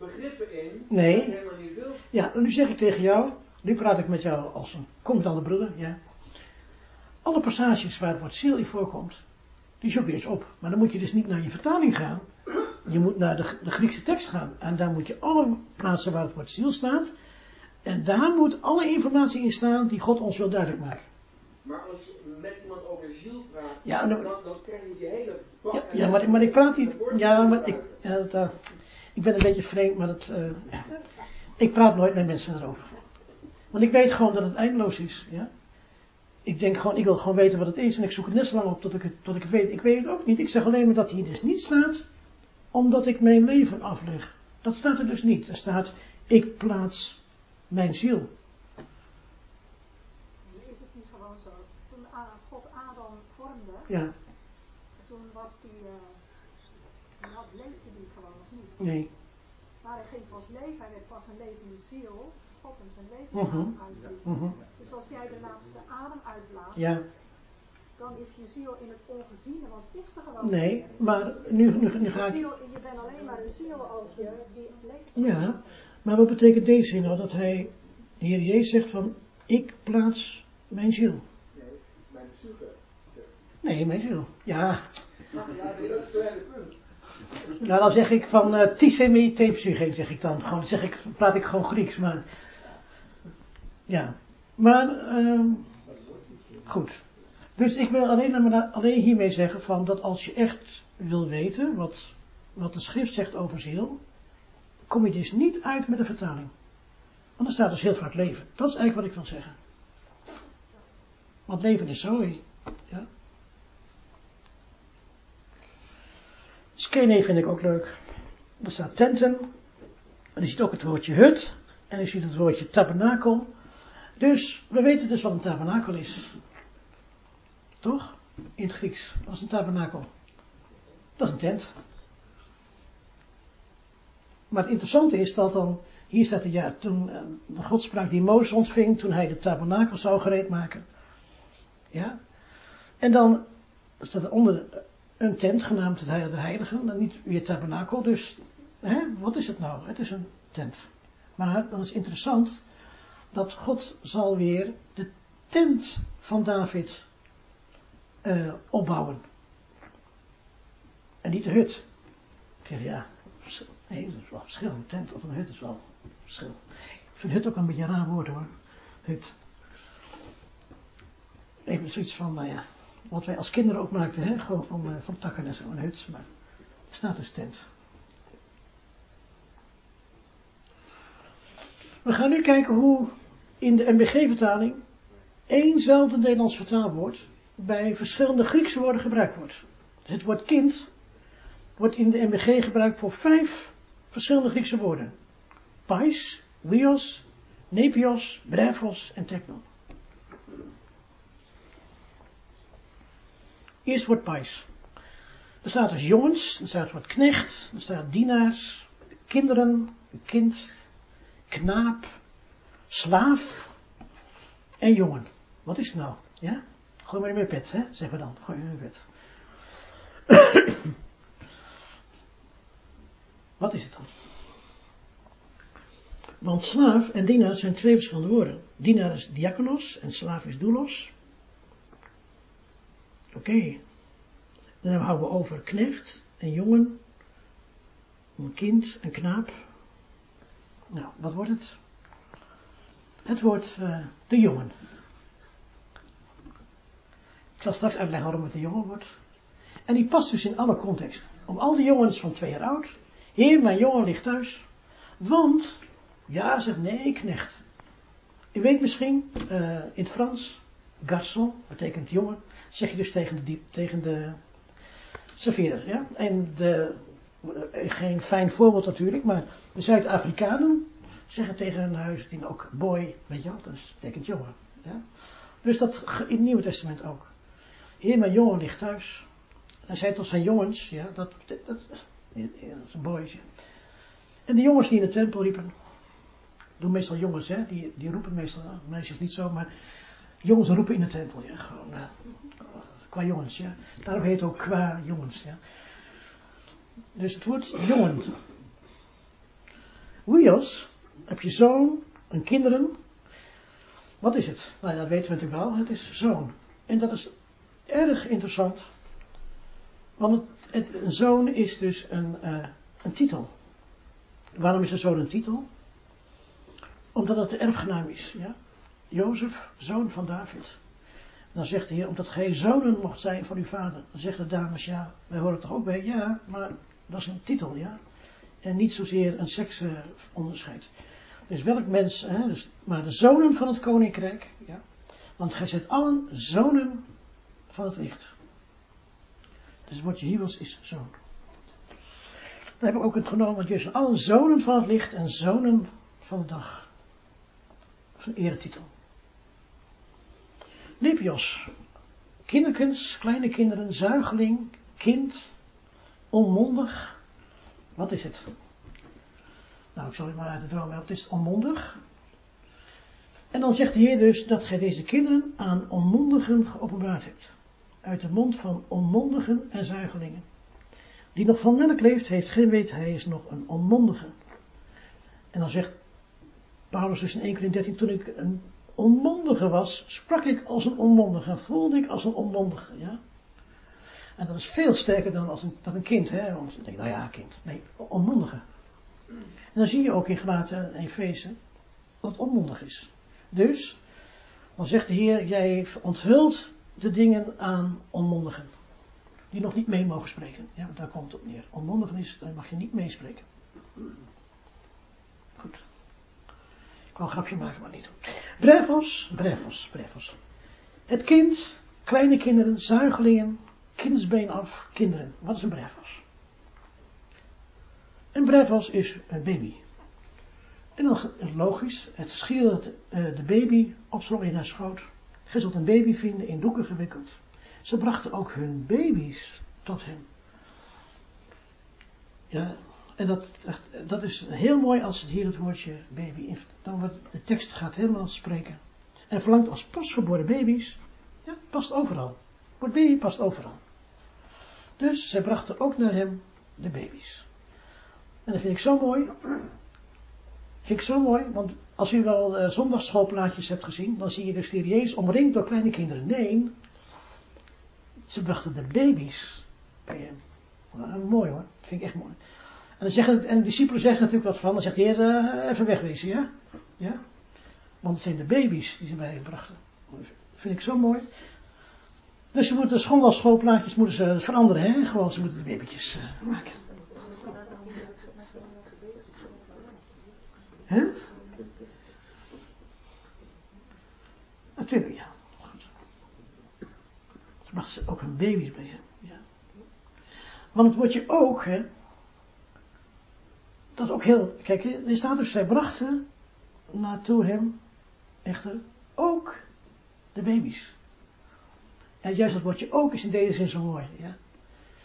begrippen in, nee. je helemaal niet wilt. Ja, nu zeg ik tegen jou, nu praat ik met jou als een komende broeder, ja. Alle passages waar het woord ziel in voorkomt, die zoek je eens op. Maar dan moet je dus niet naar je vertaling gaan. Je moet naar de, de Griekse tekst gaan. En daar moet je alle plaatsen waar het woord ziel staat. En daar moet alle informatie in staan die God ons wil duidelijk maken. Maar als je met iemand over ziel praat, ja, dan, dan, dan krijg je die hele. Ja, ja maar, maar ik praat niet. Ja, maar ik, ja, dat, uh, ik ben een beetje vreemd, maar dat, uh, ik praat nooit met mensen erover. Want ik weet gewoon dat het eindeloos is. Ja? ik denk gewoon, ik wil gewoon weten wat het is en ik zoek het net zo lang op tot ik het, tot ik het weet. Ik weet het ook niet. Ik zeg alleen maar dat hier dus niet staat, omdat ik mijn leven afleg. Dat staat er dus niet. Er staat, ik plaats mijn ziel. Is het niet gewoon zo? Toen God Adam vormde, Ja, toen was die, uh, die had, leefde die gewoon nog niet. Nee. Maar hij ging pas leven, hij werd pas een levende ziel, God in zijn leven uitbiedt. Mhm. Dus als jij de laatste adem uitblaast, Ja, dan is je ziel in het ongeziene, want het is er gewoon nee, maar nu, nu, nu ga Je, ik... ziel, je bent alleen maar een ziel als je die leeft. Ja, maar wat betekent deze zin nou? Dat hij, de Heer Jezus zegt van, ik plaats mijn ziel. Nee, mijn psyche. Nee, mijn ziel. Ja, Ja, dat is het tweede punt. Nou dan zeg ik van, uh, tisemi te psyche, zeg ik dan. Gewoon, dan zeg ik, praat ik gewoon Grieks, maar... Ja, maar, ehm goed. Dus ik wil alleen, alleen hiermee zeggen van, dat als je echt wil weten wat, wat de schrift zegt over ziel, kom je dus niet uit met een vertaling. Want er staat dus heel vaak leven. Dat is eigenlijk wat ik wil zeggen. Want leven is zoe. Ja. Skene vind ik ook leuk. Er staat tenten. En je ziet ook het woordje hut. En je ziet het woordje tabernakel. Dus we weten dus wat een tabernakel is. Toch? In het Grieks. Wat is een tabernakel? Dat is een tent. Maar het interessante is dat dan, hier staat er ja, toen uh, God sprak die Mozes ontving, toen hij de tabernakel zou gereed maken. Ja. En dan staat er onder een tent genaamd de Heilige, dan niet weer tabernakel, dus hè, wat is het nou? Het is een tent. Maar dan is interessant dat God zal weer de tent van David uh, opbouwen. En niet de hut. Ik zeg ja, nee, dat is wel verschil. Een tent of een hut is wel verschil. Ik vind hut ook een beetje een raar woord hoor. Hut. Even zoiets van, nou ja, wat wij als kinderen ook maakten, hè? gewoon van, uh, van takken en zo, een hut. Maar er staat dus tent. We gaan nu kijken hoe in de MBG-vertaling éénzelfde Nederlands vertaalwoord bij verschillende Griekse woorden gebruikt wordt. Het woord kind wordt in de MBG gebruikt voor vijf verschillende Griekse woorden. Pais, Wios, Nepios, Brevos en Techno. Eerst wordt pais. Er staat dus jongens, er staat woord knecht, er staat dienaars, kinderen, kind, knaap, slaaf en jongen. Wat is het nou? Ja? Gooi maar in mijn pet, hè? Zeggen we dan. Gooi maar in mijn pet. Wat is het dan? Want slaaf en dienaar zijn twee verschillende woorden. Dienaar is diakonos en slaaf is doulos. Oké. Dan houden we over knecht en jongen. Een kind, een knaap. Nou, wat wordt het? Het wordt uh, de jongen. Ik zal straks uitleggen waarom het de jongen wordt. En die past dus in alle context. Om al die jongens van twee jaar oud. Heer, mijn jongen ligt thuis. Want, ja, zegt nee, knecht. U weet misschien, uh, in het Frans, garçon, betekent jongen. Zeg je dus tegen de, tegen de serveerder, ja. En de, uh, geen fijn voorbeeld natuurlijk, maar de Zuid-Afrikanen zeggen tegen hun huisdien ook boy, weet je wel, dat betekent jongen. Ja? Dus dat in het Nieuwe Testament ook. Heer, mijn jongen ligt thuis. Hij zei tot zijn jongens, ja, dat, dat, een boys. En de jongens die in de tempel riepen, doen meestal jongens, hè, die, die roepen meestal, meisjes niet zo, maar jongens roepen in de tempel, ja, gewoon, uh, qua jongens, ja. Daarom heet het ook qua jongens, ja. Dus het woord jongen. Wios, heb je zoon en kinderen. Wat is het? Nou, dat weten we natuurlijk wel. Het is zoon. En dat is erg interessant. Want het, het, een zoon is dus een, uh, een titel. Waarom is een zoon een titel? Omdat het de erfgenaam is. Ja? Jozef, zoon van David. Dan zegt de Heer, omdat gij zonen mocht zijn van uw vader. Dan zeggen de dames, ja, wij horen toch ook bij. Ja, maar dat is een titel, ja. En niet zozeer een seksonderscheid. Dus welk mens, hè, dus, maar de zonen van het koninkrijk, ja. Want gij zijt allen zonen van het licht. Dus het hier is zoon. Daar heb ook het genomen, want jullie zijn allen zonen van het licht en zonen van de dag. Dat is een eretitel. Lipios. Kinderkens, kleine kinderen, zuigeling, kind, onmondig. Wat is het? Nou, ik zal u maar uit de droom helpen. Het is onmondig. En dan zegt de Heer dus dat gij deze kinderen aan onmondigen geopenbaard hebt. Uit de mond van onmondigen en zuigelingen. Die nog van melk leeft, heeft geen weet, hij is nog een onmondige. En dan zegt Paulus dus in 1 Corinthië 13, toen ik een onmondige was, sprak ik als een onmondige, voelde ik als een onmondige, ja. En dat is veel sterker dan als een, dan een kind, hè. Want dan denk nou ja, kind. Nee, onmondige. En dan zie je ook in Gelaten en Efeze dat het onmondig is. Dus, dan zegt de Heer, jij onthult de dingen aan onmondigen. Die nog niet mee mogen spreken. Ja, daar komt het op neer. Onmondigen is, dan mag je niet meespreken. Goed. Ik wou een grapje maken, maar niet. Brevos, brevos, brevos. Het kind, kleine kinderen, zuigelingen, kindsbeen af, kinderen. Wat is een brevos? Een brevos is een baby. En dan logisch, het schier dat eh, de baby opsprong in haar schoot. Gij zult een baby vinden in doeken gewikkeld. Ze brachten ook hun baby's tot hem. Ja, en dat, dat is heel mooi als het hier het woordje baby, dan wordt de tekst gaat helemaal spreken. En verlangt als pasgeboren baby's, ja, past overal. Wordt baby past overal. Dus zij brachten ook naar hem de baby's. En dat vind ik zo mooi. Vind ik zo mooi, want als u wel uh, zondagsschoolplaatjes hebt gezien, dan zie je de Jezus omringd door kleine kinderen. Nee, ze brachten de baby's bij hem. Nou, mooi hoor, vind ik echt mooi. En, dan zeggen, en de discipelen zeggen natuurlijk wat van, dan zegt de Heer, uh, even wegwezen, ja? ja? Want het zijn de baby's die ze bij hem brachten. Vind ik zo mooi. Dus ze moeten de schoolplaatjes moeten ze veranderen, hè? Gewoon, ze moeten de babytjes uh, maken. Hè? Natuurlijk, ja. Goed. Ze brachten ook hun baby's hem. Ja. Want het woordje ook, hè, dat is ook heel, kijk, er staat dus, zij brachten naartoe hem, echter, ook de baby's. En juist dat woordje ook is in deze zin zo mooi, ja.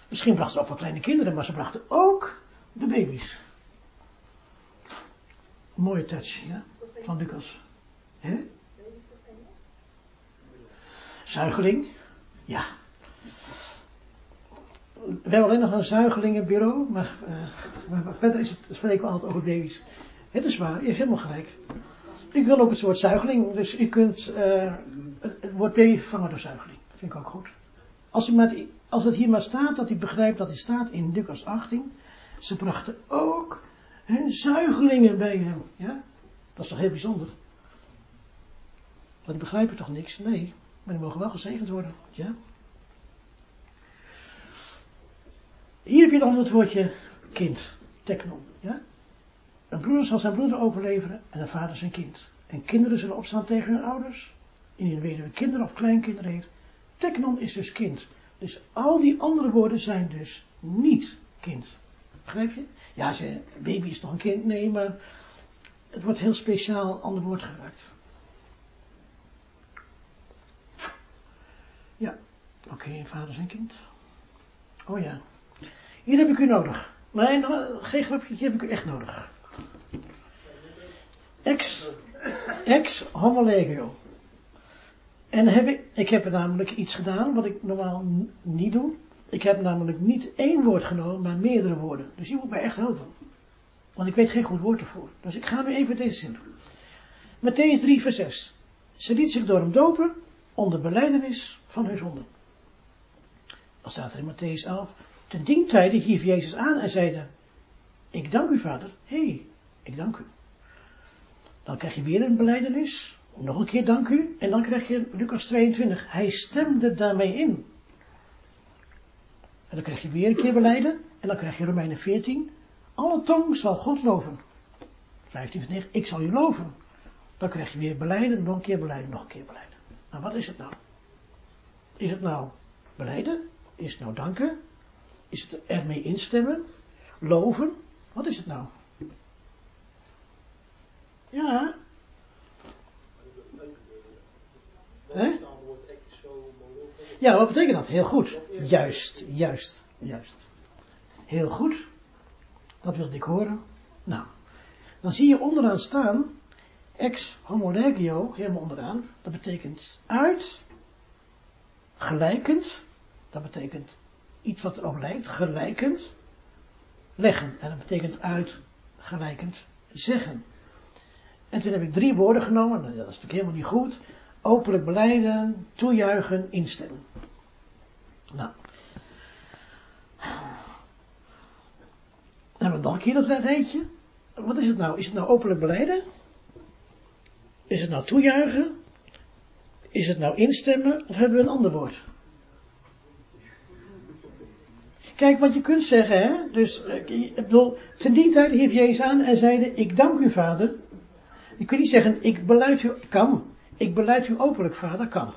Misschien brachten ze ook wel kleine kinderen, maar ze brachten ook de baby's. mooie touch, ja, van Lucas. Hè? Zuigeling, ja we hebben alleen nog een zuigelingenbureau, maar, uh, maar verder is het, spreken we altijd over baby's. Het is waar, je hebt helemaal gelijk. Ik wil ook het soort zuigeling, dus u kunt uh, het, woord baby vervangen door zuigeling. Vind ik ook goed. Als, u met, als het hier maar staat, dat u begrijpt dat het staat in Lucas 18. Ze brachten ook hun zuigelingen bij hem. Ja? Dat is toch heel bijzonder? Maar die begrijpen toch niks? Nee, maar die mogen wel gezegend worden. Ja? Hier heb je dan het woordje kind, teknon. Ja? Een broeder zal zijn broeder overleveren en een vader zijn kind. En kinderen zullen opstaan tegen hun ouders. Indien weduwe kinderen of kleinkinderen heeft. Teknon is dus kind. Dus al die andere woorden zijn dus niet kind. Begrijp je? Ja, ze, baby is toch een kind? Nee, maar het wordt heel speciaal ander woord gebruikt. Ja, oké, okay, vader zijn kind. Oh ja. Hier heb ik u nodig. Nee, geen grapje, hier heb ik u echt nodig. Ex, ex homo. En heb ik, ik heb namelijk iets gedaan wat ik normaal niet doe. Ik heb namelijk niet één woord genomen, maar meerdere woorden. Dus je moet mij echt helpen. Want ik weet geen goed woord ervoor. Dus ik ga nu even deze zin doen. Matthäus 3 vers 6. Ze liet zich door hem dopen onder beleidenis van hun zonde. Dan staat er in Matthäus 11. Ten dien tijde hief Jezus aan en zeide, ik dank u vader, hé, hey, ik dank u. Dan krijg je weer een beleidenis, nog een keer dank u, en dan krijg je Lucas 22, hij stemde daarmee in. En dan krijg je weer een keer beleiden, en dan krijg je Romeinen 14, alle tong zal God loven. 15 vers 9, ik zal u loven. Dan krijg je weer beleiden, nog een keer beleiden, nog een keer beleiden. Nou, wat is het nou? Is het nou beleiden? Is het nou danken? Is het ermee instemmen? Loven? Wat is het nou? Ja. Hè? Ja, wat betekent dat? Heel goed. Juist, juist, juist. Heel goed. Dat wilde ik horen. Nou, dan zie je onderaan staan, ex homologio, helemaal onderaan. Dat betekent uit, gelijkend. Dat betekent iets wat erop lijkt, gelijkend. Leggen. En dat betekent uit, gelijkend, zeggen. En toen heb ik drie woorden genomen, nou, dat is natuurlijk helemaal niet goed. Openlijk beleiden, toejuichen, instemmen. Nou. Dan hebben we nog een keer dat rijtje. Wat is het nou? Is het nou openlijk beleiden? Is het nou toejuichen? Is het nou instemmen? Of hebben we een ander woord? Kijk, wat je kunt zeggen, hè. Dus, eh, ik bedoel, tijd hief Jezus aan en zeide, ik dank u vader. Je kunt niet zeggen, ik beleid u, kan. Ik beleid u openlijk vader, kan.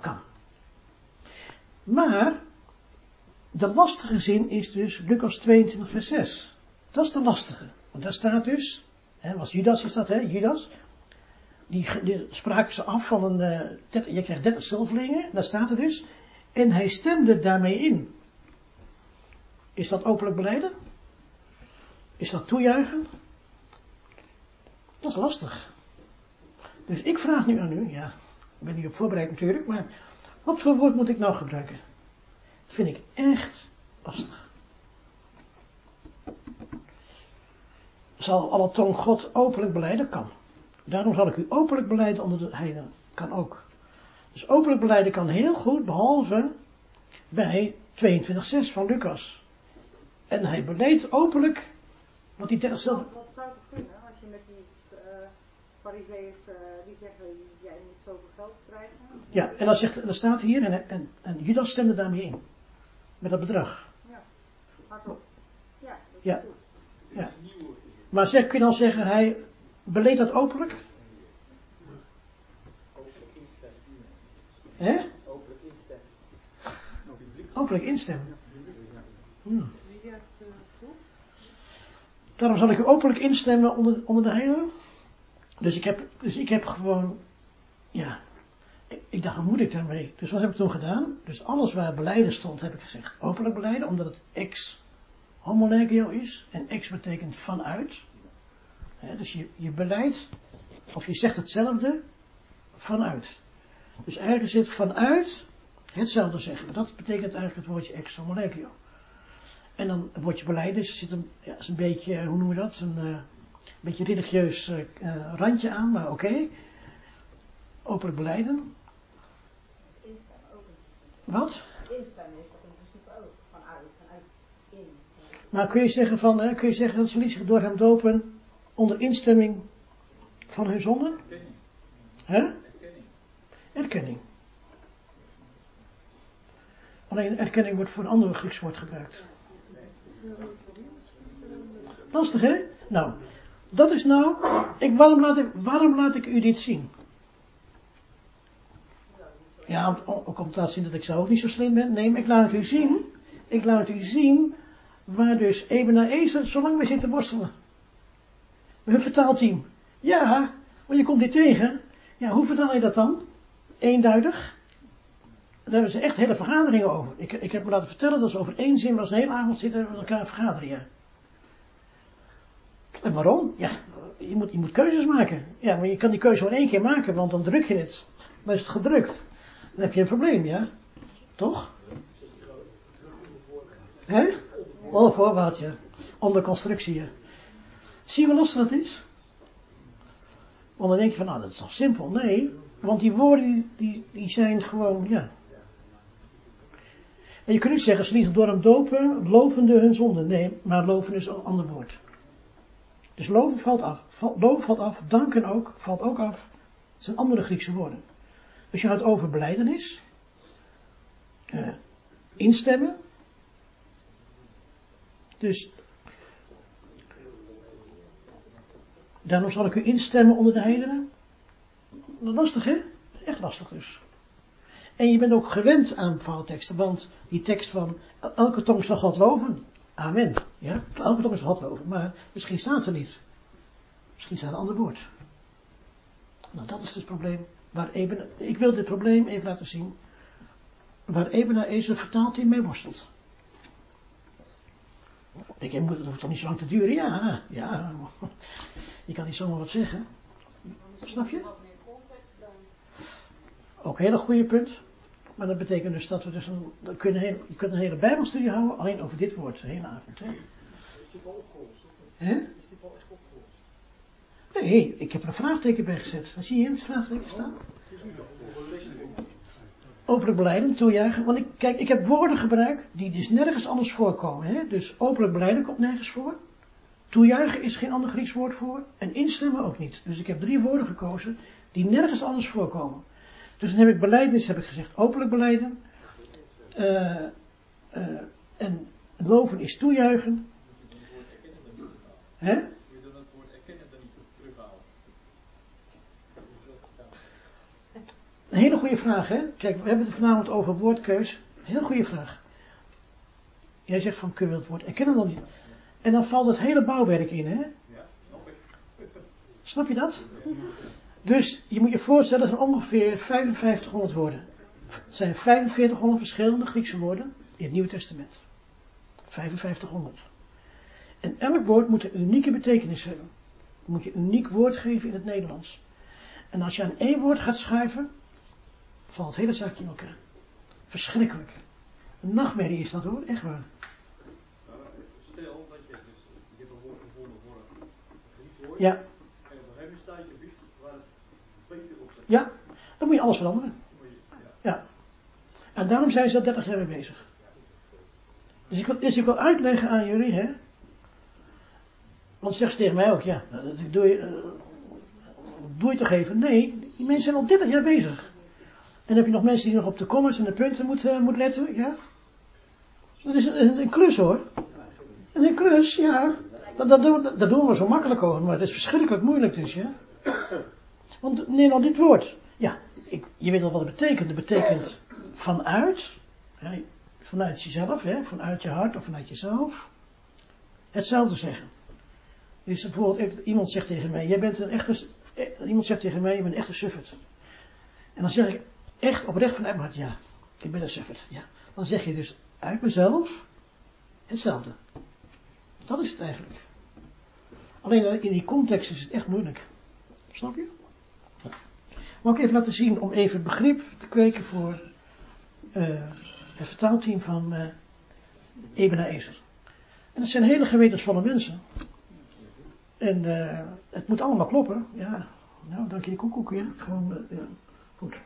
Kan. Maar, de lastige zin is dus Lucas 22 vers 6. Dat is de lastige. Want daar staat dus, hè, was Judas is dat hè, Judas. Die, die spraken ze af van een, uh, je krijgt 30 zilverlingen, daar staat er dus. En hij stemde daarmee in. Is dat openlijk beleiden? Is dat toejuichen? Dat is lastig. Dus ik vraag nu aan u, ja, ik ben niet op voorbereid natuurlijk, maar wat voor woord moet ik nou gebruiken? Dat vind ik echt lastig. Zal alle tong God openlijk beleiden? Kan. Daarom zal ik u openlijk beleiden onder de heiden. Kan ook. Dus openlijk beleiden kan heel goed, behalve bij 22.6 van Lucas. En hij beleed openlijk wat hij tegen Wat, wat zou het kunnen als je met die uh, fariseeërs uh, die zeggen, jij moet zoveel geld krijgen? Ja, en dan, zegt, dan staat hier, en, en, en Judas stemde daarmee in. Met dat bedrag. Ja, hardop. Ja, dat is Ja. goed. Ja. Maar zeg, kun je dan zeggen, hij beleed dat openlijk? Hè? Openlijk instemmen. Openlijk instemmen. Hmm. Wie heeft uh, goed? Daarom zal ik openlijk instemmen onder, onder de heiligen. Dus ik heb, dus ik heb gewoon, ja, ik, ik dacht, wat moet ik daarmee? Dus wat heb ik toen gedaan? Dus alles waar beleiden stond, heb ik gezegd, openlijk beleiden, omdat het ex homolegio is. En ex betekent vanuit. Dus je, je beleidt, of je zegt hetzelfde, vanuit. Dus eigenlijk zit vanuit hetzelfde zeggen. Dat betekent eigenlijk het woordje ex homolegio. En dan het woordje beleiden zit een, ja, is een beetje, hoe noem je dat? Een uh, beetje religieus uh, randje aan, maar oké. Openlijk beleiden. Wat? Is dat in principe ook. Vanuit, vanuit in. Maar kun je zeggen van, kun je zeggen dat ze liet zich door hem dopen onder instemming van hun zonden? Erkenning. Hè? Erkenning. Alleen erkenning wordt voor een ander Grieks gebruikt. Lastig hè? Nou, dat is nou, ik, waarom, laat ik, waarom laat ik u dit zien? Ja, ook om te laten zien dat ik zelf niet zo slim ben. Nee, maar ik laat u zien. Ik laat u zien waar dus Ebena Ezer zo lang mee zit te worstelen. Hun vertaalteam. Ja, want je komt dit tegen. Ja, hoe vertaal je dat dan? Eenduidig? Daar hebben ze echt hele vergaderingen over. Ik, ik heb me laten vertellen dat ze over één zin was een hele avond zitten met elkaar vergaderen. En waarom? Ja, je moet, je moet keuzes maken. Ja, maar je kan die keuze maar één keer maken, want dan druk je het. Dan is het gedrukt. Dan heb je een probleem, ja? Toch? Hè? Oh, voorbaat. Onder constructie, ja. Zie je hoe lastig dat is? Want dan denk je van, nou, dat is toch simpel? Nee, want die woorden, die, die zijn gewoon, ja. En je kunt niet zeggen, ze lieten door hem dopen, lovende hun zonde. Nee, maar loven is een ander woord. Dus loven valt af. Loven valt af, danken ook, valt ook af. Het zijn andere Griekse woorden. Dus je had over beleidenis, eh, instemmen. Dus, daarom zal ik u instemmen onder de heidenen. Lastig hè? Echt lastig dus. En je bent ook gewend aan foutteksten, want die tekst van elke tong zal God loven. Amen. Ja, elke tong zal God loven, maar misschien staat er niet. Misschien staat een ander woord. Nou, dat is het probleem. Waar even, ik wil dit probleem even laten zien. Waar even naar Ezel vertaald in mee worstelt. Ik denk, het hoeft toch niet zo lang te duren? Ja, ja. Je kan niet zomaar wat zeggen. Snap je? Ook een hele goede punt. Maar dat betekent dus dat we dus een, dan kunnen heel, je kunt een hele bijbelstudie houden alleen over dit woord, de hele avond. Hè? Is dit wel opgelost? Hè? Is dit wel echt opgelost? Nee, ik heb er een vraagteken bij gezet. Wat zie je in het vraagteken staan? Openlijk beleiden, toejuichen. Want ik, kijk, ik heb woorden gebruikt die dus nergens anders voorkomen. Hè? Dus openlijk beleiden komt nergens voor. Toejuichen is geen ander Grieks woord voor. En instemmen ook niet. Dus ik heb drie woorden gekozen die nergens anders voorkomen. Dus dan heb ik beleidnis, heb ik gezegd, openlijk beleiden. Uh, uh, en loven is toejuichen. Hè? Je dan het woord erkennen dan niet terughalen. Een hele goede vraag, hè? Kijk, we hebben het vanavond over woordkeus. Heel goede vraag. Jij zegt van, kun je het woord erkennen dan niet? En dan valt het hele bouwwerk in, hè? Ja, snap ik. Snap je dat? Dus je moet je voorstellen, dat er ongeveer 5500 woorden. Het zijn 4500 verschillende Griekse woorden in het Nieuwe Testament. 5500. En elk woord moet een unieke betekenis hebben. Dan moet je een uniek woord geven in het Nederlands. En als je aan één woord gaat schrijven, valt het hele zaakje in elkaar. Verschrikkelijk. Een nachtmerrie is dat hoor, echt waar. Stel dat je, dus, je hebt een woord gevonden voor een Grieks woord. Ja. En op een gegeven moment staat je op iets waar het beter op staat. Ja, dan moet je alles veranderen. Ja. En daarom zijn ze al 30 jaar mee bezig. Dus ik wil, dus ik wil uitleggen aan jullie, hè. Want zeg ze tegen mij ook, ja, dat doe je, eh, doe je toch even? Nee, die mensen zijn al 30 jaar bezig. En heb je nog mensen die nog op de commas en de punten moeten moet letten, ja. Dat is een, klus hoor. Dat een klus, ja. Dat, dat, doen, dat doen we zo makkelijk over, maar het is verschrikkelijk moeilijk dus, ja. Want neem nou dit woord. Ja, ik, je weet al wat het betekent. Het betekent vanuit, hè, vanuit jezelf, hè, vanuit je hart of vanuit jezelf, hetzelfde zeggen. Dus bijvoorbeeld, iemand zegt tegen mij, jij bent een echte, eh, iemand zegt tegen mij, je bent een echte suffert. En dan zeg ik, echt oprecht vanuit mijn hart, ja, ik ben een suffert, ja. Dan zeg je dus uit mezelf hetzelfde. Dat is het eigenlijk. Alleen in die context is het echt moeilijk. Snap je? Maar ook even laten zien om even begrip te kweken voor uh, het vertaalteam van uh, Ebena Ezer. En dat zijn hele gewetensvolle mensen. En uh, het moet allemaal kloppen. Ja, nou, dank je koekoek weer. Gewoon, ja, goed.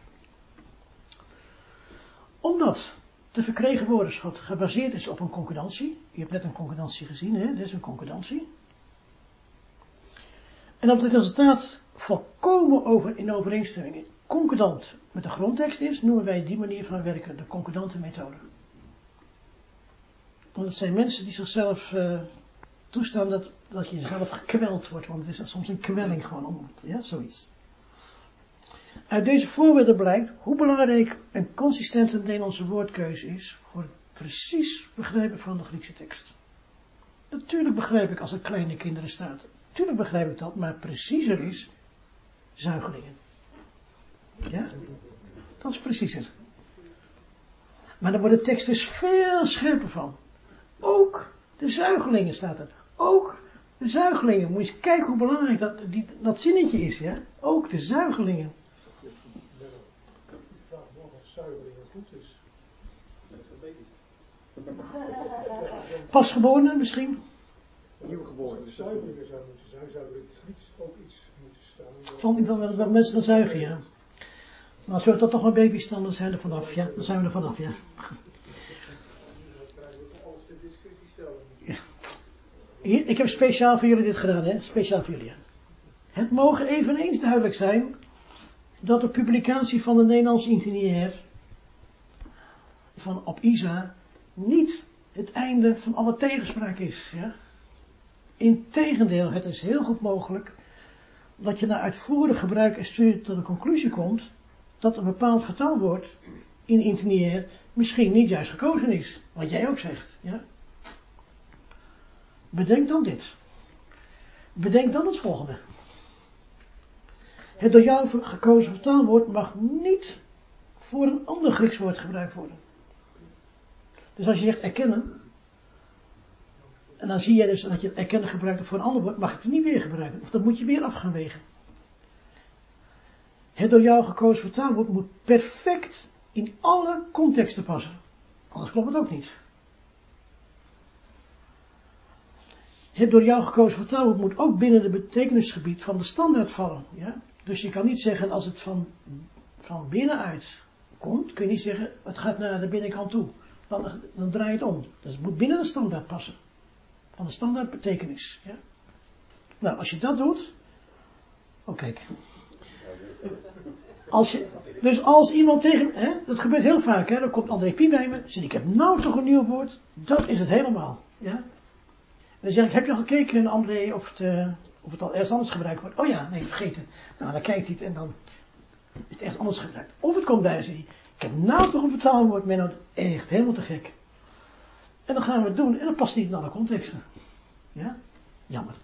Omdat de verkregen woordenschat gebaseerd is op een concordantie. Je hebt net een concordantie gezien, hè? Dit is een concordantie. En dat het resultaat volkomen over in overeenstemming concordant met de grondtekst is, noemen wij die manier van werken de concordante methode. Want het zijn mensen die zichzelf uh, toestaan dat, dat je zelf gekweld wordt, want het is soms een kwelling gewoon om, ja, zoiets. Uit deze voorbeelden blijkt hoe belangrijk een consistente Nederlandse woordkeuze is voor het precies begrijpen van de Griekse tekst. Natuurlijk begrijp ik als er kleine kinderen staat. Natuurlijk begrijp ik dat, maar preciezer is zuigelingen. Ja? Dat is preciezer. Maar dan wordt de tekst dus veel scherper van. Ook de zuigelingen staat er. Ook de zuigelingen. Moet je eens kijken hoe belangrijk dat, die, dat zinnetje is, ja? Ook de zuigelingen. Ik vraag me af of goed is. Pasgeborenen misschien? Nieuwgeboren. Als zuigelingen zou moeten zijn, zou er in het Grieks ook iets moeten staan. Vond ik dat, dat mensen dan zuigen, ja. Maar als we dat toch maar baby's dan, dan zijn we er vanaf, ja. Dan zijn we er vanaf, ja. Dan ik heb speciaal voor jullie dit gedaan, hè. Speciaal voor jullie, ja. Het mogen eveneens duidelijk zijn dat de publicatie van de Nederlandse ingenieur van op ISA niet het einde van alle tegenspraak is, ja. Integendeel, het is heel goed mogelijk dat je na uitvoerig gebruik en studie tot de conclusie komt dat een bepaald vertaalwoord in interneer misschien niet juist gekozen is. Wat jij ook zegt. Ja? Bedenk dan dit. Bedenk dan het volgende. Het door jou gekozen vertaalwoord mag niet voor een ander Grieks woord gebruikt worden. Dus als je zegt erkennen, en dan zie je dus dat je het erkennen gebruikt voor een ander woord, mag je het niet weer gebruiken. Of dan moet je weer af gaan wegen. Het door jou gekozen vertaalwoord moet perfect in alle contexten passen. Anders klopt het ook niet. Het door jou gekozen vertaalwoord moet ook binnen het betekenisgebied van de standaard vallen. Ja? Dus je kan niet zeggen als het van, van binnenuit komt, kun je niet zeggen het gaat naar de binnenkant toe. Dan, dan draai je het om. Dus het moet binnen de standaard passen. Van de standaard betekenis. Ja? Nou, als je dat doet. Oh kijk. Als je, dus als iemand tegen, hè, dat gebeurt heel vaak, hè, dan komt André Pie bij me, zegt ik heb nou toch een nieuw woord, dat is het helemaal, ja. En dan zeg ik, heb je al gekeken, André, of het, uh, of het al ergens anders gebruikt wordt? Oh ja, nee, vergeten. Nou, dan kijkt hij het en dan is het ergens anders gebruikt. Of het komt bij hij, ik heb nou toch een vertaalwoord, Menno, echt helemaal te gek. En dan gaan we het doen en dan past hij in alle contexten. Ja, jammer.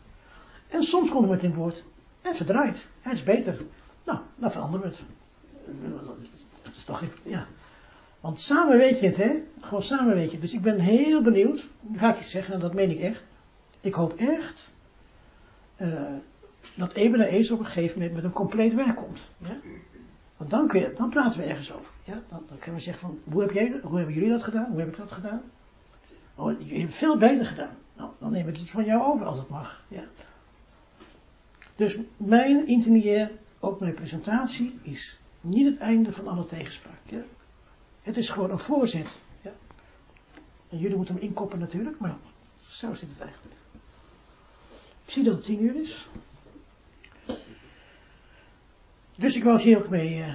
En soms komt hij met een woord en verdraait. Hij is beter. Nou, dan veranderen we het. Dat is toch, ja. Want samen weet je het, hè? Gewoon samen weet je. Dus ik ben heel benieuwd, ga ik je zeggen, en dat meen ik echt. Ik hoop echt uh, dat Eben en Ees op een gegeven moment met een compleet werk komt. Ja? Want dan, kun je, dan praten we ergens over. Ja? Dan, dan kunnen we zeggen van, hoe, heb jij, hoe hebben jullie dat gedaan? Hoe heb ik dat gedaan? Oh, jullie hebben veel beter gedaan. Nou, dan neem ik het van jou over als het mag. Ja? Dus mijn internieer ook mijn presentatie is niet het einde van alle tegenspraak. Het is gewoon een voorzet. Ja? En jullie moeten hem inkoppen natuurlijk, maar zo zit het eigenlijk. Ik zie dat het tien uur is. Dus ik wou hier ook mee uh,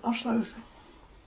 afsluiten.